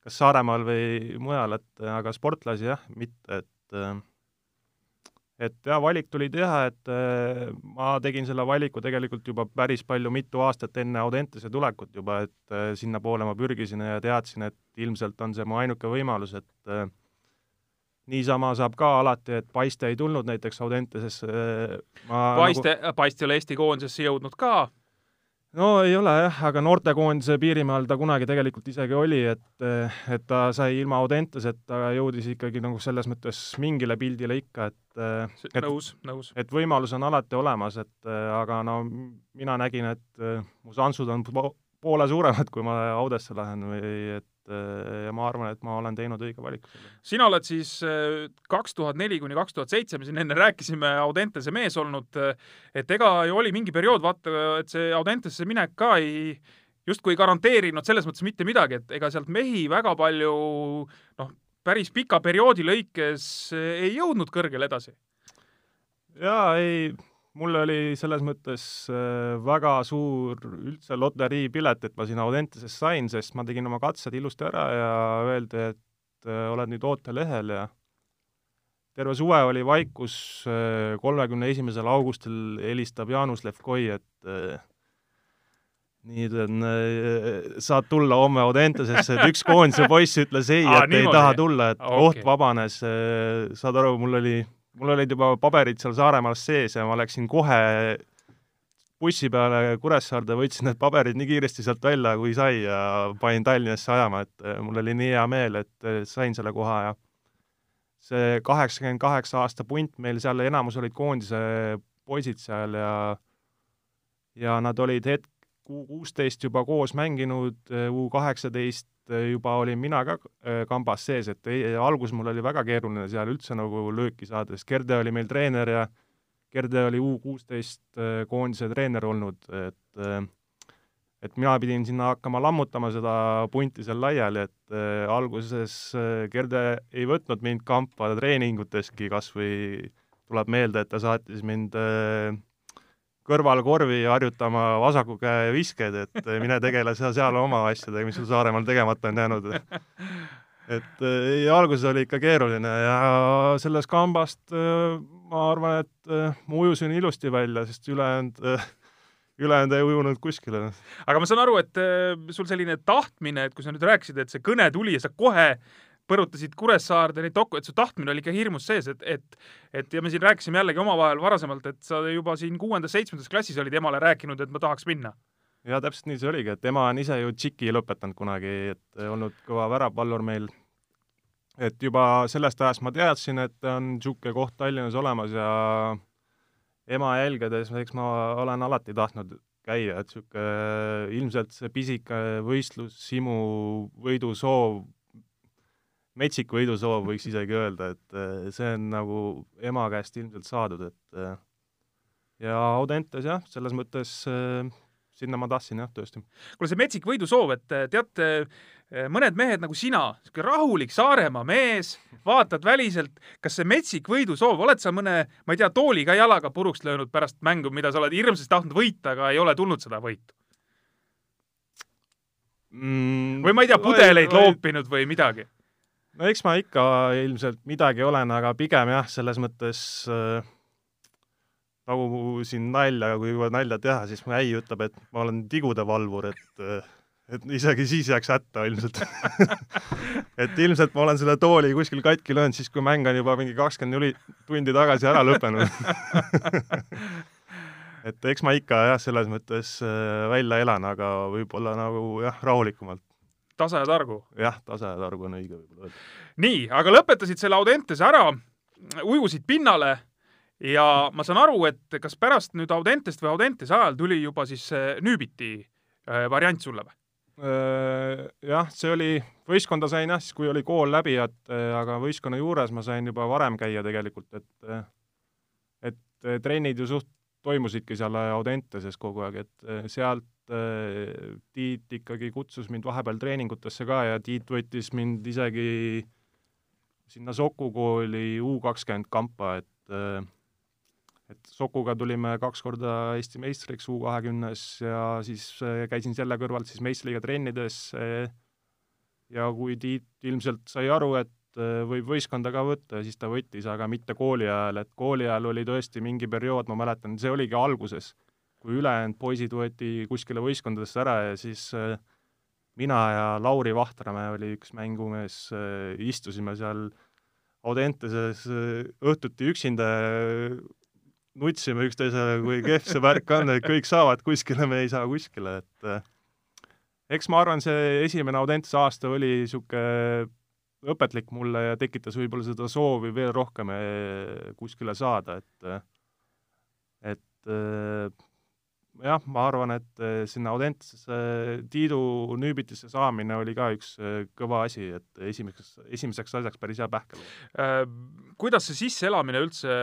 kas Saaremaal või mujal, et aga sportlasi jah, mitte, et et jaa, valik tuli teha, et äh, ma tegin selle valiku tegelikult juba päris palju, mitu aastat enne Audentese tulekut juba, et äh, sinnapoole ma pürgisin ja teadsin, et ilmselt on see mu ainuke võimalus, et äh, niisama saab ka alati, et Paiste ei tulnud näiteks Audentesesse äh,. Paiste nagu..., Paiste ei ole Eesti koondisesse jõudnud ka no ei ole jah, aga noortekoondise piirimaal ta kunagi tegelikult isegi oli, et, et ta sai ilma Audenteseta, jõudis ikkagi nagu selles mõttes mingile pildile ikka, et et nõus, nõus. et võimalus on alati olemas, et aga no mina nägin, et mu šansud on poole suuremad, kui ma Audesse lähen või et Äh, ja ma arvan, et ma olen teinud õige valiku. sina oled siis äh, kaks tuhat neli kuni kaks tuhat seitse, me siin enne rääkisime, Audentese mees olnud, äh, et ega ju oli mingi periood, vaata, et see Audentesse minek ka ei, justkui ei garanteerinud selles mõttes mitte midagi, et ega sealt mehi väga palju noh, päris pika perioodi lõikes ei jõudnud kõrgele edasi. jaa, ei mul oli selles mõttes äh, väga suur üldse loteriipilet, et ma sinna Audentesest sain, sest ma tegin oma katsed ilusti ära ja öeldi, et äh, oled nüüd ootelehel ja terve suve oli vaikus, äh, kolmekümne esimesel augustil helistab Jaanus Levkoi, et on, saad tulla homme Audentesesse, et üks koondise poiss ütles ei, et ei taha tulla, et okay. koht vabanes, saad aru, mul oli mul olid juba paberid seal Saaremaal sees ja ma läksin kohe bussi peale Kuressaarde, võtsin need paberid nii kiiresti sealt välja, kui sai ja panin Tallinnasse ajama, et eh, mul oli nii hea meel, et eh, sain selle koha ja see kaheksakümmend kaheksa aasta punt meil seal, enamus olid koondise poisid seal ja ja nad olid hetk, U kuusteist juba koos mänginud, U kaheksateist juba olin mina ka äh, kambas sees, et ei, alguses mul oli väga keeruline seal üldse nagu lööki saada, sest Gerde oli meil treener ja Gerde oli U kuusteist äh, koondise treener olnud, et äh, et mina pidin sinna hakkama lammutama seda punti seal laiali, et äh, alguses äh, Gerde ei võtnud mind kampa treeninguteski, kas või tuleb meelde, et ta saatis mind äh, kõrvalkorvi harjutama vasaku käe viskeid, et [LAUGHS] mine tegele sa seal oma asjadega, mis sul Saaremaal tegemata on jäänud. [LAUGHS] et ei, alguses oli ikka keeruline ja sellest kambast ma arvan, et ma ujusin ilusti välja, sest ülejäänud ülejäänud ei ujunud kuskile. aga ma saan aru, et sul selline tahtmine, et kui sa nüüd rääkisid, et see kõne tuli ja sa kohe põrutasid Kuressaarde neid doku-, et su tahtmine oli ikka hirmus sees, et, et et ja me siin rääkisime jällegi omavahel varasemalt, et sa juba siin kuuendas-seitsmendas klassis olid emale rääkinud, et ma tahaks minna. ja täpselt nii see oligi, et ema on ise ju tšiki lõpetanud kunagi, et olnud kõva väravpallur meil. et juba sellest ajast ma teadsin, et on niisugune koht Tallinnas olemas ja ema jälgedes, eks ma olen alati tahtnud käia, et niisugune ilmselt see pisike võistlus, himu, võidusoov metsik võidusoov, võiks isegi öelda, et äh, see on nagu ema käest ilmselt saadud, et äh, ja Audentes jah, selles mõttes äh, sinna ma tahtsin jah, tõesti. kuule, see metsik võidusoov, et teate, mõned mehed nagu sina, niisugune rahulik Saaremaa mees, vaatad väliselt, kas see metsik võidusoov, oled sa mõne, ma ei tea, tooli ka jalaga puruks löönud pärast mängu, mida sa oled hirmsasti tahtnud võita, aga ei ole tulnud seda võitu mm,? või ma ei tea, pudeleid loopinud või midagi? No eks ma ikka ilmselt midagi olen, aga pigem jah, selles mõttes äh, nagu siin nalja, kui juba nalja teha, siis mu äi ütleb, et ma olen tigude valvur, et äh, et isegi siis jääks hätta ilmselt. [LAUGHS] Et ilmselt ma olen selle tooli kuskil katki löönud siis, kui mäng on juba mingi kakskümmend tundi tagasi ära lõppenud. [LAUGHS] Et eks ma ikka jah, selles mõttes äh, välja elan, aga võib-olla nagu jah, rahulikumalt tasa ja targu. jah, tasa ja targu on õige võib-olla öelda. nii, aga lõpetasid selle Audentese ära, ujusid pinnale ja ma saan aru, et kas pärast nüüd Audentest või Audentese ajal tuli juba siis Nüübiti äh, variant sulle või? Äh, jah, see oli, võistkonda sain jah, siis kui oli kool läbi, et äh, aga võistkonna juures ma sain juba varem käia tegelikult, et et trennid ju suht toimusidki seal Audenteses kogu aeg, et sealt Äh, Tiit ikkagi kutsus mind vahepeal treeningutesse ka ja Tiit võttis mind isegi sinna Soku kooli U kakskümmend kampa, et äh, et Sokuga tulime kaks korda Eesti meistriks U kahekümnes ja siis äh, käisin selle kõrvalt siis meistriliiga trennides ja kui Tiit ilmselt sai aru, et võib võistkonda ka võtta, siis ta võttis, aga mitte kooli ajal, et kooli ajal oli tõesti mingi periood, ma mäletan, see oligi alguses kui ülejäänud poisid võeti kuskile võistkondadesse ära ja siis äh, mina ja Lauri Vahtramäe oli üks mängumees, äh, istusime seal Audenteses äh, õhtuti üksinda, nutsime üksteisele, kui kehv see värk on, et kõik saavad kuskile, me ei saa kuskile, et eks ma arvan, see esimene Audentese aasta oli niisugune õpetlik mulle ja tekitas võib-olla seda soovi veel rohkem kuskile saada, et et jah, ma arvan, et eh, sinna Audentesse Tiidu nüübitisse saamine oli ka üks kõva asi, et esimeseks, esimeseks asjaks päris hea pähkel äh,. kuidas see sisseelamine üldse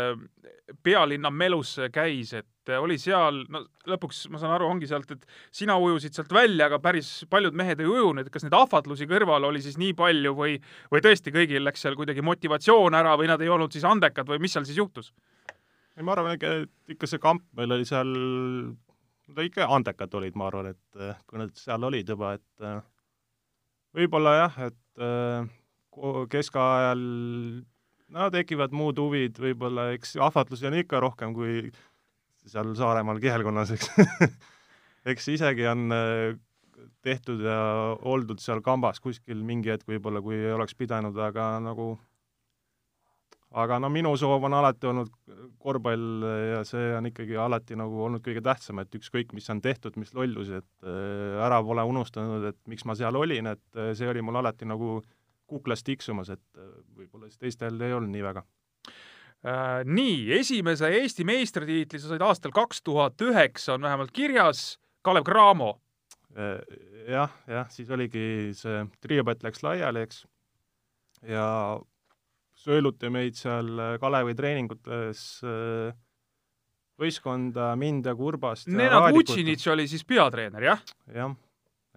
pealinna melusse käis, et oli seal, no lõpuks ma saan aru, ongi sealt, et sina ujusid sealt välja, aga päris paljud mehed ei ujunud, kas neid ahvatlusi kõrval oli siis nii palju või, või tõesti kõigil läks seal kuidagi motivatsioon ära või nad ei olnud siis andekad või mis seal siis juhtus? ei, ma arvan, et ikka see kamp meil oli seal, nad ikka andekad olid, ma arvan, et eh, kui nad seal olid juba, et eh, võib-olla jah, et eh, keskajal no tekivad muud huvid, võib-olla eks ahvatlusi on ikka rohkem kui seal Saaremaal kihelkonnas, eks [LAUGHS] eks isegi on äh, tehtud ja oldud seal kambas kuskil mingi hetk võib-olla, kui ei oleks pidanud, aga nagu aga no minu soov on alati olnud korvpall ja see on ikkagi alati nagu olnud kõige tähtsam, et ükskõik, mis on tehtud, mis lollusi, et äh, ära pole unustanud, et miks ma seal olin, et äh, see oli mul alati nagu kuklas tiksumas, et võib-olla siis teistel ei olnud nii väga äh,. nii, esimese Eesti meistritiitli sa said aastal kaks tuhat üheksa, on vähemalt kirjas, Kalev Cramo äh,. jah, jah, siis oligi see triopett läks laiali, eks, ja sööluti meid seal Kalevi treeningutes äh, võistkonda, mind ja Kurbast. Nenad Vutšinitš oli siis peatreener, jah? jah,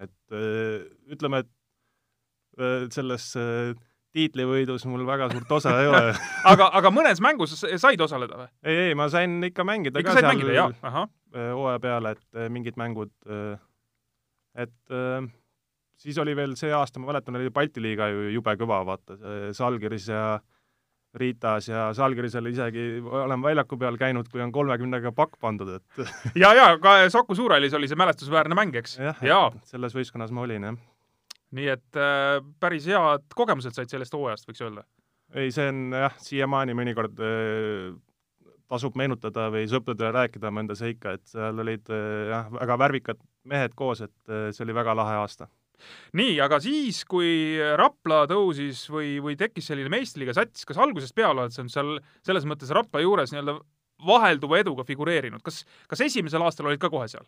et äh, ütleme, et äh, selles äh, tiitlivõidus mul väga suurt osa ei ole [LAUGHS] aga, aga mõnes mängus said osaleda või? ei, ei, ma sain ikka mängida ikka ka seal äh, hooaja peale, et äh, mingid mängud, äh, et siis oli veel see aasta, ma mäletan, oli Balti liiga ju jube kõva, vaata, Salgiris ja Ritas ja Salgiris oli isegi, olen väljaku peal käinud, kui on kolmekümnega pakk pandud, et [LAUGHS] ja, ja ka Saku Suurhallis oli see mälestusväärne mäng, eks? jah ja., selles võistkonnas ma olin, jah nii et äh, päris head kogemused said sellest hooajast, võiks öelda. ei, see on jah, siiamaani mõnikord äh, tasub meenutada või sõpradele rääkida mõnda seika, et seal olid äh, jah, väga värvikad mehed koos, et äh, see oli väga lahe aasta nii, aga siis, kui Rapla tõusis või, või tekkis selline meistriliiga sats, kas algusest peale oled sa seal selles mõttes Rapla juures nii-öelda vahelduva eduga figureerinud, kas, kas esimesel aastal olid ka kohe seal?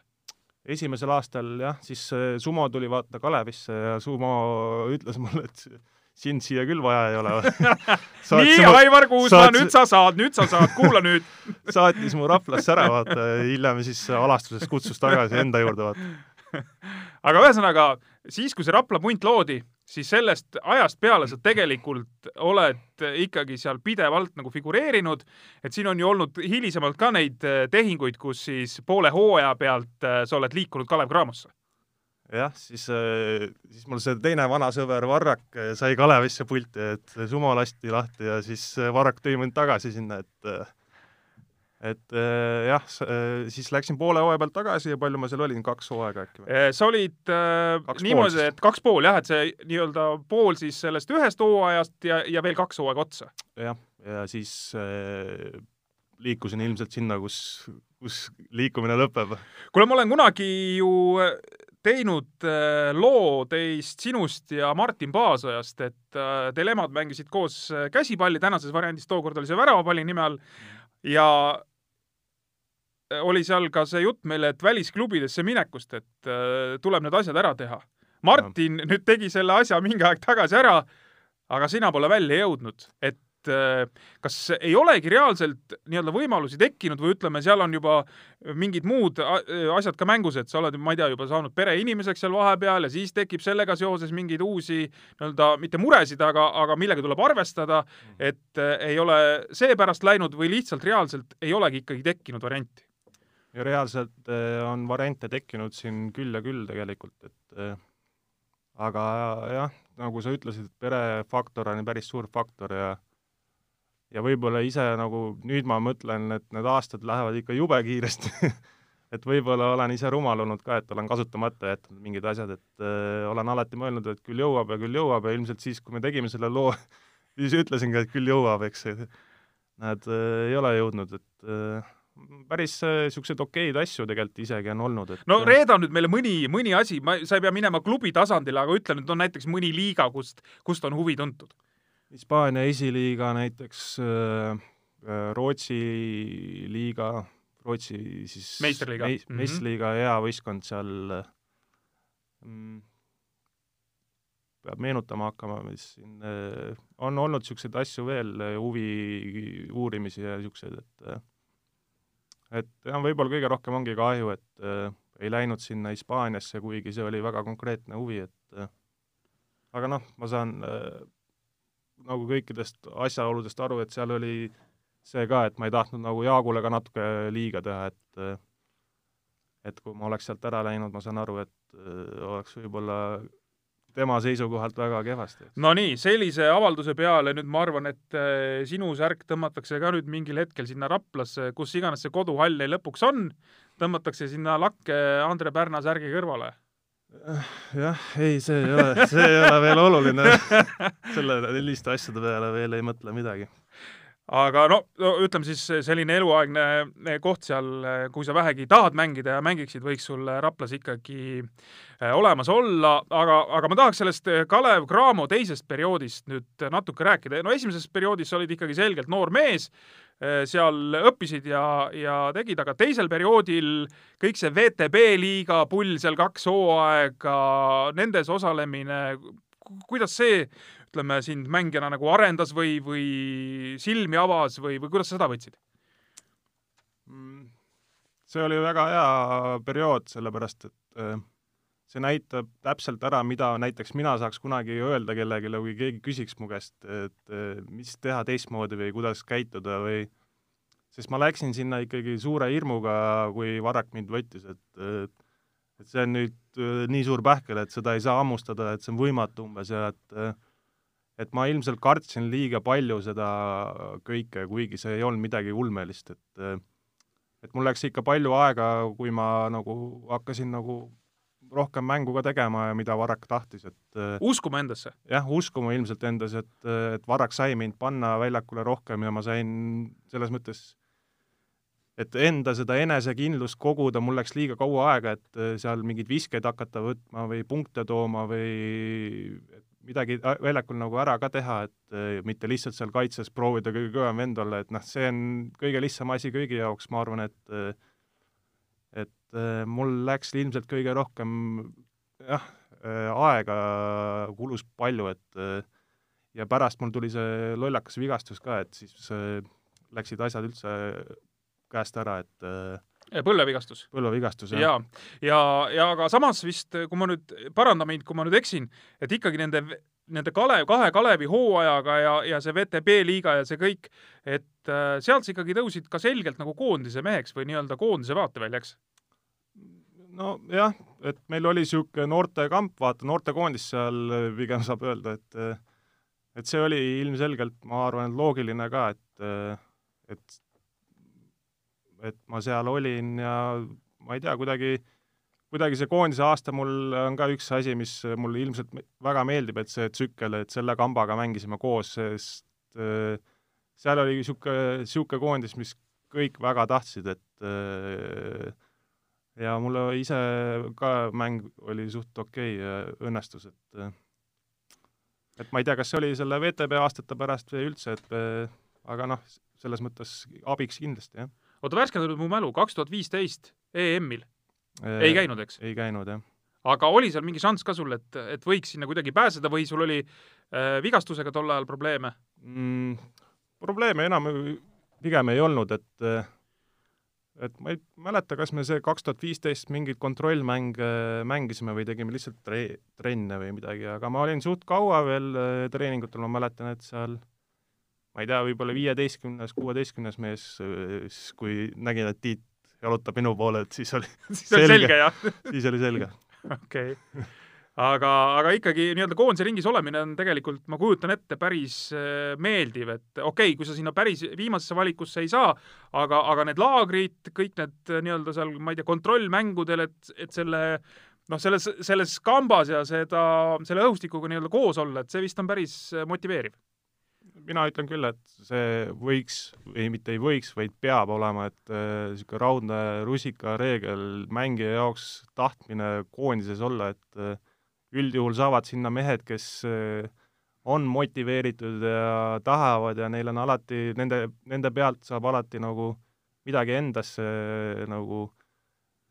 esimesel aastal jah, siis äh, Sumo tuli vaata Kalevisse ja Sumo ütles mulle, et sind siia küll vaja ei ole [LAUGHS] nii, Aivar Kuusma saad..., nüüd sa saad, nüüd sa saad, kuula nüüd [LAUGHS] saatis mu Raplasse ära, vaata, hiljem siis alastuses kutsus tagasi enda juurde, vaata. [LAUGHS] aga ühesõnaga, siis, kui see Rapla punt loodi, siis sellest ajast peale sa tegelikult oled ikkagi seal pidevalt nagu figureerinud, et siin on ju olnud hilisemalt ka neid äh, tehinguid, kus siis poole hooaja pealt äh, sa oled liikunud Kalev Cramosse. jah, siis, äh, siis mul see teine vana sõber Varrak sai Kalevisse pulti, et sumo lasti lahti ja siis Varrak tõi mind tagasi sinna, et et äh, jah, äh, siis läksin poole hooaja pealt tagasi ja palju ma seal olin, kaks hooaega äkki või? Äh, sa olid äh, niimoodi, et kaks pool jah, et see nii-öelda pool siis sellest ühest hooajast ja, ja veel kaks hooaega otsa. jah, ja siis äh, liikusin ilmselt sinna, kus, kus liikumine lõpeb. kuule, ma olen kunagi ju teinud äh, loo teist, sinust ja Martin Paasojast, et teil emad mängisid koos käsipalli, tänases variandis tookord oli see väravapalli nime all ja oli seal ka see jutt meile, et välisklubidesse minekust, et äh, tuleb need asjad ära teha. Martin ja. nüüd tegi selle asja mingi aeg tagasi ära, aga sina pole välja jõudnud, et äh, kas ei olegi reaalselt nii-öelda võimalusi tekkinud või ütleme, seal on juba mingid muud asjad ka mängus, et sa oled, ma ei tea, juba saanud pereinimeseks seal vahepeal ja siis tekib sellega seoses mingeid uusi nii-öelda mitte muresid, aga, aga millega tuleb arvestada, mm. et äh, ei ole seepärast läinud või lihtsalt reaalselt ei olegi ikkagi tekkinud varianti? Ja reaalselt äh, on variante tekkinud siin küll ja küll tegelikult, et äh, aga jah, nagu sa ütlesid, perefaktor on päris suur faktor ja ja võib-olla ise nagu nüüd ma mõtlen, et need aastad lähevad ikka jube kiiresti [LAUGHS] et võib-olla olen ise rumal olnud ka, et olen kasutamata jätnud mingid asjad, et äh, olen alati mõelnud, et küll jõuab ja küll jõuab ja ilmselt siis, kui me tegime selle loo [LAUGHS] siis ütlesingi, et küll jõuab, eks, näed äh,, ei ole jõudnud, et äh, päris niisuguseid okeid asju tegelikult isegi on olnud, et no reeda nüüd meile mõni, mõni asi, ma, sa ei pea minema klubi tasandile, aga ütle nüüd, no näiteks mõni liiga, kust, kust on huvi tuntud. Hispaania esiliiga näiteks äh,, Rootsi liiga, Rootsi siis meistriliiga meis, mm -hmm. meistriliiga hea võistkond seal mm, peab meenutama hakkama, mis siin äh, on olnud niisuguseid asju veel, äh, huvi uurimisi ja niisuguseid, et äh, et jah, võib-olla kõige rohkem ongi kahju, et äh, ei läinud sinna Hispaaniasse, kuigi see oli väga konkreetne huvi, et äh, aga noh, ma saan äh, nagu kõikidest asjaoludest aru, et seal oli see ka, et ma ei tahtnud nagu Jaagule ka natuke liiga teha, et äh, et kui ma oleks sealt ära läinud, ma saan aru, et äh, oleks võib-olla tema seisukohalt väga kehvasti. no nii, sellise avalduse peale nüüd ma arvan, et äh, sinu särk tõmmatakse ka nüüd mingil hetkel sinna Raplasse, kus iganes see koduhall neil lõpuks on, tõmmatakse sinna lakke Andre Pärna särgi kõrvale. jah, ei, see ei ole, see ei ole veel oluline. [LAUGHS] selle, selliste asjade peale veel ei mõtle midagi aga no, no ütleme siis selline eluaegne eh, koht seal, eh, kui sa vähegi tahad mängida ja mängiksid, võiks sul Raplas ikkagi eh, olemas olla, aga, aga ma tahaks sellest Kalev Cramo teisest perioodist nüüd natuke rääkida. no esimeses perioodis sa olid ikkagi selgelt noor mees, seal õppisid ja, ja tegid, aga teisel perioodil kõik see VTB liiga pull seal kaks hooaega, nendes osalemine, kuidas see ütleme, sind mängijana nagu arendas või, või silmi avas või, või kuidas sa seda võtsid? Mm, see oli väga hea periood, sellepärast et äh, see näitab täpselt ära, mida näiteks mina saaks kunagi öelda kellelegi, kui keegi küsiks mu käest, et äh, mis teha teistmoodi või kuidas käituda või sest ma läksin sinna ikkagi suure hirmuga, kui Varrak mind võttis, et et see on nüüd äh, nii suur pähkel, et seda ei saa hammustada, et see on võimatu umbes ja et et ma ilmselt kartsin liiga palju seda kõike, kuigi see ei olnud midagi ulmelist, et et mul läks ikka palju aega, kui ma nagu hakkasin nagu rohkem mängu ka tegema ja mida Varrak tahtis, et uskuma endasse? jah, uskuma ilmselt endas, et, et Varrak sai mind panna väljakule rohkem ja ma sain selles mõttes et enda seda enesekindlust koguda, mul läks liiga kaua aega, et seal mingeid viskeid hakata võtma või punkte tooma või midagi väljakul nagu ära ka teha, et eh, mitte lihtsalt seal kaitses proovida kõige kõvem vend olla, et noh, see on kõige lihtsam asi kõigi jaoks, ma arvan, et eh, et mul läks ilmselt kõige rohkem jah, aega kulus palju, et ja pärast mul tuli see lollakas vigastus ka, et siis läksid asjad üldse käest ära, et põlvevigastus. põlvevigastus, jah. ja, ja, ja aga samas vist, kui ma nüüd, paranda mind, kui ma nüüd eksin, et ikkagi nende, nende Kalev, kahe Kalevi hooajaga ja, ja see VTB liiga ja see kõik, et äh, sealt sa ikkagi tõusid ka selgelt nagu koondise meheks või nii-öelda koondise vaateväljaks? nojah, et meil oli niisugune noortekamp, vaata, noortekoondis seal pigem saab öelda, et et see oli ilmselgelt, ma arvan, loogiline ka, et et et ma seal olin ja ma ei tea, kuidagi, kuidagi see koondise aasta mul on ka üks asi, mis mulle ilmselt väga meeldib, et see tsükkel, et selle kambaga mängisime koos, sest äh, seal oli niisugune, niisugune koondis, mis kõik väga tahtsid, et äh, ja mulle ise ka mäng oli suht okei okay, õnnestus, et et ma ei tea, kas see oli selle VTB aastate pärast või üldse, et äh, aga noh, selles mõttes abiks kindlasti, jah oota, värskenda nüüd mu mälu, kaks tuhat viisteist EM-il ei käinud, eks? ei käinud, jah. aga oli seal mingi šanss ka sul, et, et võiks sinna kuidagi pääseda või sul oli äh, vigastusega tol ajal probleeme mm,? probleeme enam pigem ei olnud, et et ma ei mäleta, kas me see kaks tuhat viisteist mingeid kontrollmänge mängisime või tegime lihtsalt tre-, trenne või midagi, aga ma olin suht kaua veel äh, treeningutel, ma mäletan, et seal ma ei tea, võib-olla viieteistkümnes, kuueteistkümnes mees, siis kui nägin, et Tiit jalutab minu poole, et siis oli [LAUGHS] siis oli selge, selge, siis oli selge. okei okay. aga, aga ikkagi nii-öelda koondise ringis olemine on tegelikult, ma kujutan ette, päris äh, meeldiv, et okei okay,, kui sa sinna päris viimasesse valikusse ei saa, aga, aga need laagrid, kõik need äh, nii-öelda seal, ma ei tea, kontrollmängudel, et, et selle noh, selles, selles kambas ja seda, selle õhustikuga nii-öelda koos olla, et see vist on päris äh, motiveeriv mina ütlen küll, et see võiks või mitte ei võiks, vaid peab olema, et niisugune äh, raudne rusikareegel mängija jaoks tahtmine koondises olla, et äh, üldjuhul saavad sinna mehed, kes äh, on motiveeritud ja tahavad ja neil on alati, nende, nende pealt saab alati nagu midagi endasse nagu äh,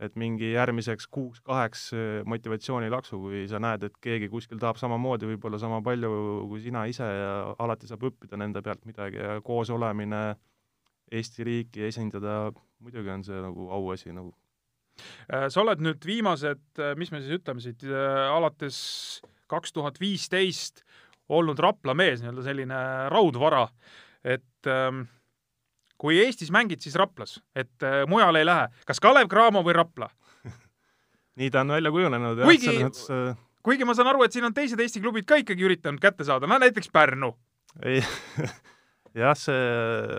et mingi järgmiseks kuuks-kaheks motivatsioonilaksu, kui sa näed, et keegi kuskil tahab samamoodi võib-olla sama palju kui sina ise ja alati saab õppida nende pealt midagi ja koos olemine, Eesti riiki esindada, muidugi on see nagu auasi nagu. Äh, sa oled nüüd viimased, äh, mis me siis ütleme siit, äh, alates kaks tuhat viisteist olnud Rapla mees, nii-öelda selline raudvara, et ähm, kui Eestis mängid, siis Raplas, et äh, mujale ei lähe. kas Kalev Cramo või Rapla [LAUGHS] nii ta on välja kujunenud selles mõttes äh... kuigi ma saan aru, et siin on teised Eesti klubid ka ikkagi üritanud kätte saada, no näiteks Pärnu. ei [LAUGHS] jah, see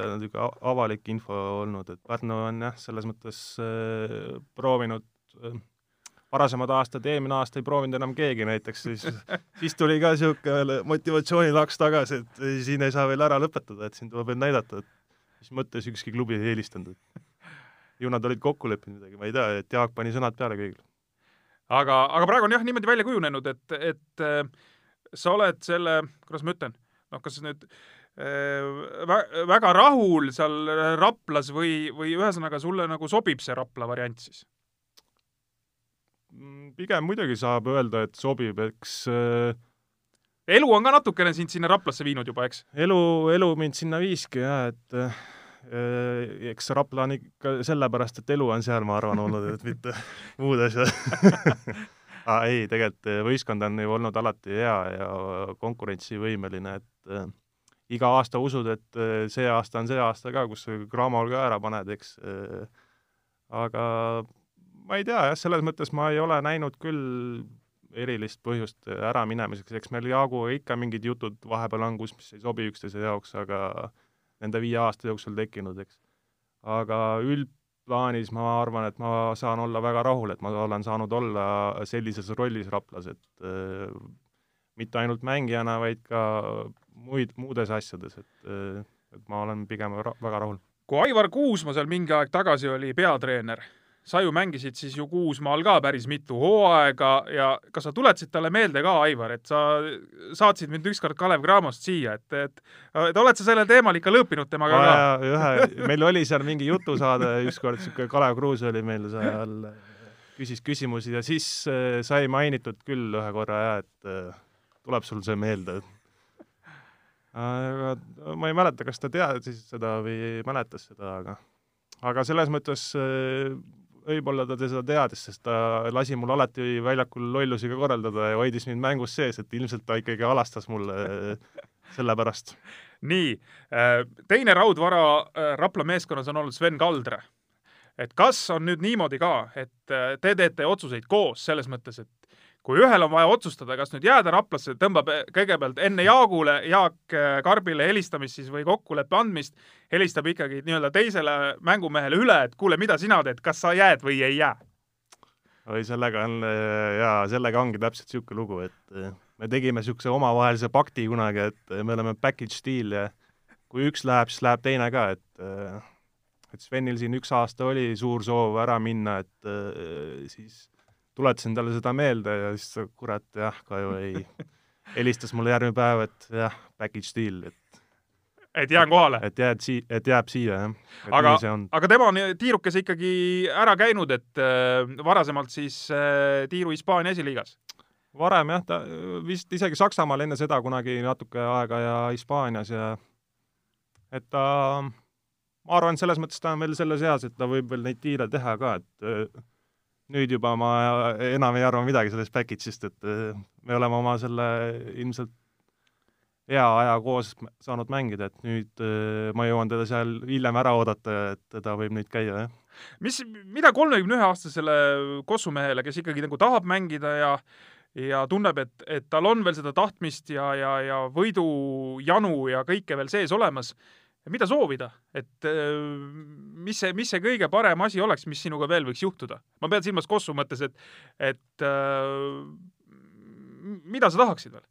on niisugune avalik info olnud, et Pärnu on jah, selles mõttes äh, proovinud äh, varasemad aastad, eelmine aasta ei proovinud enam keegi näiteks, siis [LAUGHS] siis tuli ka niisugune motivatsioonilaks tagasi, et siin ei saa veel ära lõpetada, et siin tuleb veel näidata, et mis mõttes ükski klubi ei eelistanud, ju nad olid kokku leppinud midagi, ma ei tea, et Jaak pani sõnad peale kõigile. aga, aga praegu on jah niimoodi välja kujunenud, et, et äh, sa oled selle, kuidas ma ütlen, noh, kas nüüd äh, vä väga rahul seal Raplas või, või ühesõnaga sulle nagu sobib see Rapla variant siis? Mm, pigem muidugi saab öelda, et sobib, eks äh, elu on ka natukene sind sinna Raplasse viinud juba, eks? elu, elu mind sinna viiski jah, et äh, eks Rapla on ikka sellepärast, et elu on seal, ma arvan, olnud, et mitte [LAUGHS] muud asjad [LAUGHS] ah,. ei, tegelikult äh, võistkond on ju olnud alati hea ja konkurentsivõimeline, et äh, iga aasta usud, et äh, see aasta on see aasta ka, kus Cramol ka ära paned, eks äh,. aga ma ei tea jah, selles mõttes ma ei ole näinud küll erilist põhjust äraminemiseks, eks meil Jaaguga ikka mingid jutud vahepeal on, kus, mis ei sobi üksteise jaoks, aga nende viie aasta jooksul tekkinud, eks. aga üldplaanis ma arvan, et ma saan olla väga rahul, et ma olen saanud olla sellises rollis Raplas, et äh, mitte ainult mängijana, vaid ka muid, muudes asjades, et äh, et ma olen pigem ra väga rahul. kui Aivar Kuusma seal mingi aeg tagasi oli peatreener sa ju mängisid siis ju Kuusmaal ka päris mitu hooaega ja kas sa tuletasid talle meelde ka, Aivar, et sa saatsid mind ükskord Kalev Cramost siia, et, et, et oled sa sellel teemal ikka lõõpinud temaga ka? ühe, meil oli seal mingi jutusaade ükskord, niisugune Kalev Kruus oli meil seal, küsis küsimusi ja siis äh, sai mainitud küll ühe korra ja et äh, tuleb sul see meelde aga ma ei mäleta, kas ta teadis seda või mäletas seda, aga aga selles mõttes äh, võib-olla ta seda teadis, sest ta lasi mul alati väljakul lollusi ka korraldada ja hoidis mind mängus sees, et ilmselt ta ikkagi alastas mulle selle pärast. nii, äh, teine raudvara äh, Rapla meeskonnas on olnud Sven Kaldre. et kas on nüüd niimoodi ka, et äh, te teete otsuseid koos, selles mõttes, et kui ühel on vaja otsustada, kas nüüd jääda Raplasse, tõmbab kõigepealt enne Jaagule, Jaak äh, Karbile helistamist siis või kokkuleppe andmist, helistab ikkagi nii-öelda teisele mängumehele üle, et kuule, mida sina teed, kas sa jääd või ei jää? oi, sellega on jaa, sellega ongi täpselt niisugune lugu, et me tegime niisuguse omavahelise pakti kunagi, et me oleme package deal ja kui üks läheb, siis läheb teine ka, et et Svenil siin üks aasta oli suur soov ära minna, et siis tuletasin talle seda meelde ja siis kurat, jah, ka ju ei, [LAUGHS] helistas mulle järgmine päev, et jah, package deal, et et jään kohale? et jääd sii-, et jääb siia, jah. aga, aga tema on tiirukese ikkagi ära käinud, et äh, varasemalt siis äh, tiiru Hispaania esiliigas? varem jah, ta vist isegi Saksamaal enne seda kunagi natuke aega ja Hispaanias ja et ta, ma arvan, selles mõttes ta on veel selles eas, et ta võib veel neid tiire teha ka, et äh, nüüd juba ma enam ei arva midagi sellest package'ist, et äh, me oleme oma selle ilmselt hea aja koos saanud mängida, et nüüd äh, ma jõuan teda seal hiljem ära oodata, et teda võib nüüd käia, jah. mis, mida kolmekümne ühe aastasele kossumehele, kes ikkagi nagu tahab mängida ja ja tunneb, et, et tal on veel seda tahtmist ja, ja, ja võidujanu ja kõike veel sees olemas, mida soovida, et äh, mis see, mis see kõige parem asi oleks, mis sinuga veel võiks juhtuda? ma pean silmas Kossu mõttes, et, et äh, mida sa tahaksid veel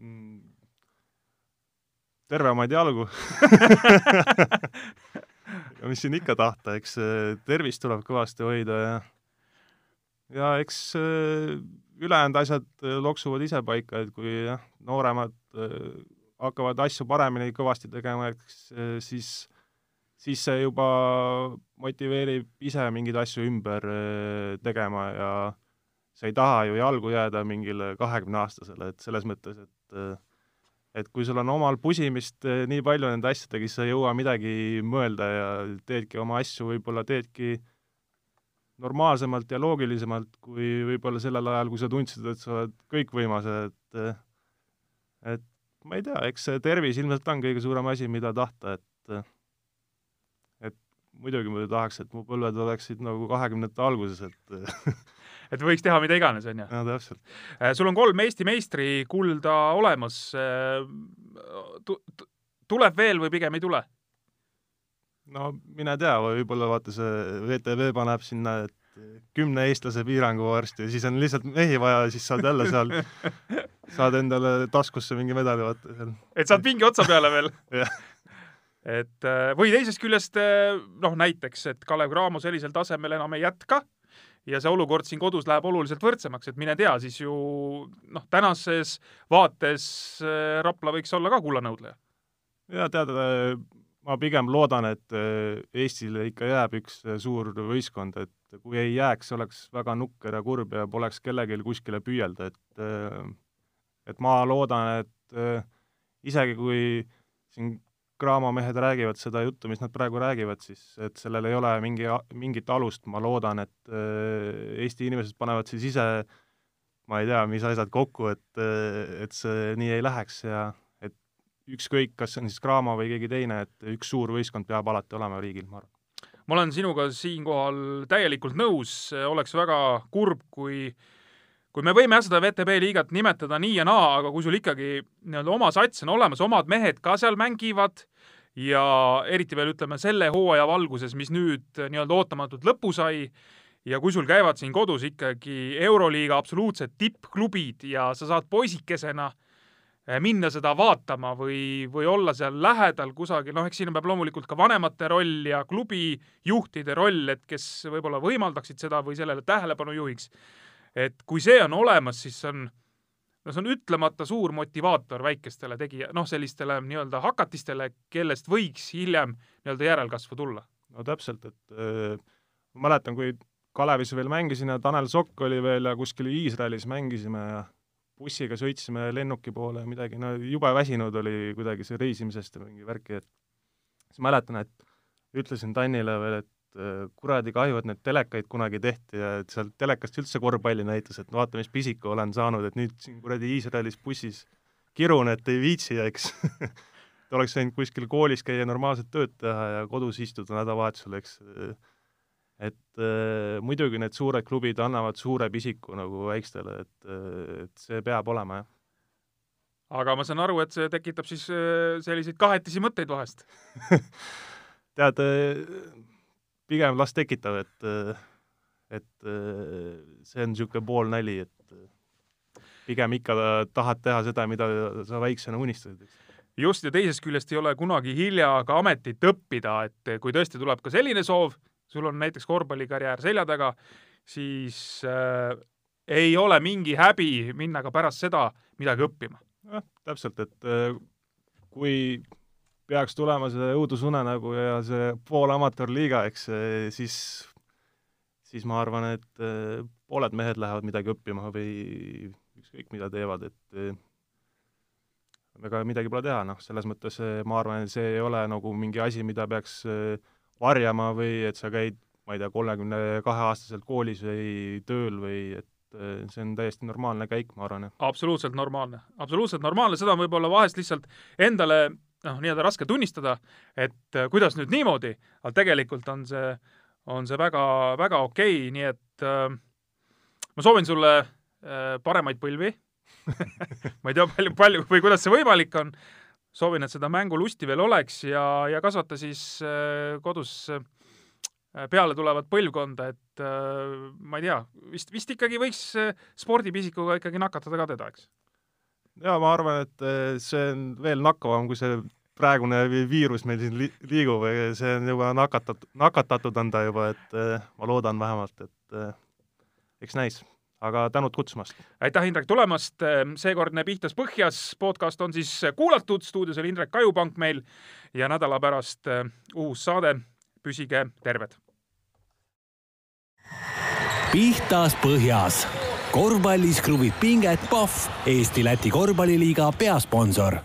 mm.? tervemaid jalgu [LAUGHS] ja mis siin ikka tahta, eks tervist tuleb kõvasti hoida ja ja eks ülejäänud asjad loksuvad ise paika, et kui jah, nooremad hakkavad asju paremini kõvasti tegema, eks siis, siis see juba motiveerib ise mingeid asju ümber tegema ja sa ei taha ju jalgu jääda mingile kahekümneaastasele, et selles mõttes, et et kui sul on omal pusimist nii palju nende asjadega, siis sa ei jõua midagi mõelda ja teedki oma asju, võib-olla teedki normaalsemalt ja loogilisemalt kui võib-olla sellel ajal, kui sa tundsid, et sa oled kõikvõimas, et et ma ei tea, eks see tervis ilmselt on kõige suurem asi, mida tahta, et et muidugi ma tahaks, et mu põlved oleksid nagu kahekümnendate alguses, et [LAUGHS] et võiks teha mida iganes, on ju. jaa, täpselt. Äh, sul on kolm Eesti meistrikulda olemas. Äh, tuleb veel või pigem ei tule? no mine tea, võib-olla vaata see VTV paneb sinna, et kümne eestlase piirangu varsti ja siis on lihtsalt mehi vaja ja siis saad jälle seal, [LAUGHS] saad endale taskusse mingi medali vaata seal. et saad pingi otsa peale veel [LAUGHS] et äh, või teisest küljest noh, näiteks, et Kalev Cramo sellisel tasemel enam ei jätka ja see olukord siin kodus läheb oluliselt võrdsemaks, et mine tea, siis ju noh, tänases vaates äh, Rapla võiks olla ka kullanõudleja. ja tead, äh, ma pigem loodan, et äh, Eestile ikka jääb üks suur võistkond, et kui ei jääks, oleks väga nukker ja kurb ja poleks kellelgi kuskile püüelda, et et ma loodan, et isegi kui siin Graamo mehed räägivad seda juttu, mis nad praegu räägivad, siis et sellel ei ole mingi, mingit alust, ma loodan, et äh, Eesti inimesed panevad siis ise ma ei tea, mis asjad kokku, et, äh, et see nii ei läheks ja et ükskõik, kas see on siis Graamo või keegi teine, et üks suur võistkond peab alati olema riigil, ma arvan. Ma olen sinuga siinkohal täielikult nõus, oleks väga kurb, kui kui me võime jah, seda VTB liigat nimetada nii ja naa, aga kui sul ikkagi nii-öelda oma sats on olemas, omad mehed ka seal mängivad ja eriti veel ütleme selle hooaja valguses, mis nüüd nii-öelda ootamatult lõpu sai ja kui sul käivad siin kodus ikkagi Euroliiga absoluutsed tippklubid ja sa saad poisikesena eh, minna seda vaatama või, või olla seal lähedal kusagil, noh, eks siin peab loomulikult ka vanemate roll ja klubijuhtide roll, et kes võib-olla võimaldaksid seda või sellele tähelepanu juhiks. et kui see on olemas, siis on no see on ütlemata suur motivaator väikestele tegija, noh, sellistele nii-öelda hakatistele, kellest võiks hiljem nii-öelda järelkasvu tulla. no täpselt, et äh, ma mäletan, kui Kalevis veel mängisin ja Tanel Sokk oli veel ja kuskil Iisraelis mängisime ja bussiga sõitsime lennuki poole ja midagi, no jube väsinud oli kuidagi see reisimisest ja mingi värki, et siis mäletan, et ütlesin Tannile veel, et Äh, kuradi kahju, et need telekaid kunagi tehti ja et sealt telekast üldse korvpalli näitas, et vaata, mis pisiku olen saanud, et nüüd siin kuradi Iisraelis bussis kirun, et ei viitsi, eks [LAUGHS] et oleks võinud kuskil koolis käia, normaalset tööd teha ja kodus istuda nädalavahetusel, eks. Et äh, muidugi need suured klubid annavad suure pisiku nagu väikestele, et, et see peab olema, jah. Aga ma saan aru, et see tekitab siis äh, selliseid kahetisi mõtteid vahest. [LAUGHS] Tead, pigem las tekitab, et et see on niisugune poolnali, et pigem ikka tahad teha seda, mida sa väiksena unistasid, eks. Just, ja teisest küljest ei ole kunagi hilja ka ametit õppida, et kui tõesti tuleb ka selline soov, sul on näiteks korvpallikarjäär selja taga, siis äh, ei ole mingi häbi minna ka pärast seda midagi õppima. jah, täpselt, et äh, kui peaks tulema see õudusunenägu ja see pool amatöörliiga, eks, siis, siis ma arvan, et eh, pooled mehed lähevad midagi õppima või ükskõik mida teevad, et eh, ega midagi pole teha, noh, selles mõttes ma arvan, et see ei ole nagu mingi asi, mida peaks varjama või et sa käid, ma ei tea, kolmekümne kahe aastaselt koolis või tööl või et see on täiesti normaalne käik, ma arvan. absoluutselt normaalne, absoluutselt normaalne, seda on võib-olla vahest lihtsalt endale noh, nii-öelda raske tunnistada, et äh, kuidas nüüd niimoodi, aga tegelikult on see, on see väga, väga okei okay,, nii et äh, ma soovin sulle äh, paremaid põlvi. [LAUGHS] Ma ei tea, palju, palju või kuidas see võimalik on, soovin, et seda mängulusti veel oleks ja, ja kasvata siis äh, kodus äh, peale tulevat põlvkonda, et äh, ma ei tea, vist, vist ikkagi võiks spordipisikuga ikkagi nakatada ka teda, eks? jaa, ma arvan, et see on veel nakkavam kui see praegune viirus meil siin li liigub, see on juba nakatatud, nakatatud on ta juba, et ma loodan vähemalt, et eks näis aga tänud kutsumast! aitäh, Indrek, tulemast! seekordne Pihtas põhjas podcast on siis kuulatud, stuudios oli Indrek Ajupank meil ja nädala pärast uus saade. püsige terved! pihtas põhjas korvpallis kruvib pinget Pahv, Eesti-Läti korvpalliliiga peasponsor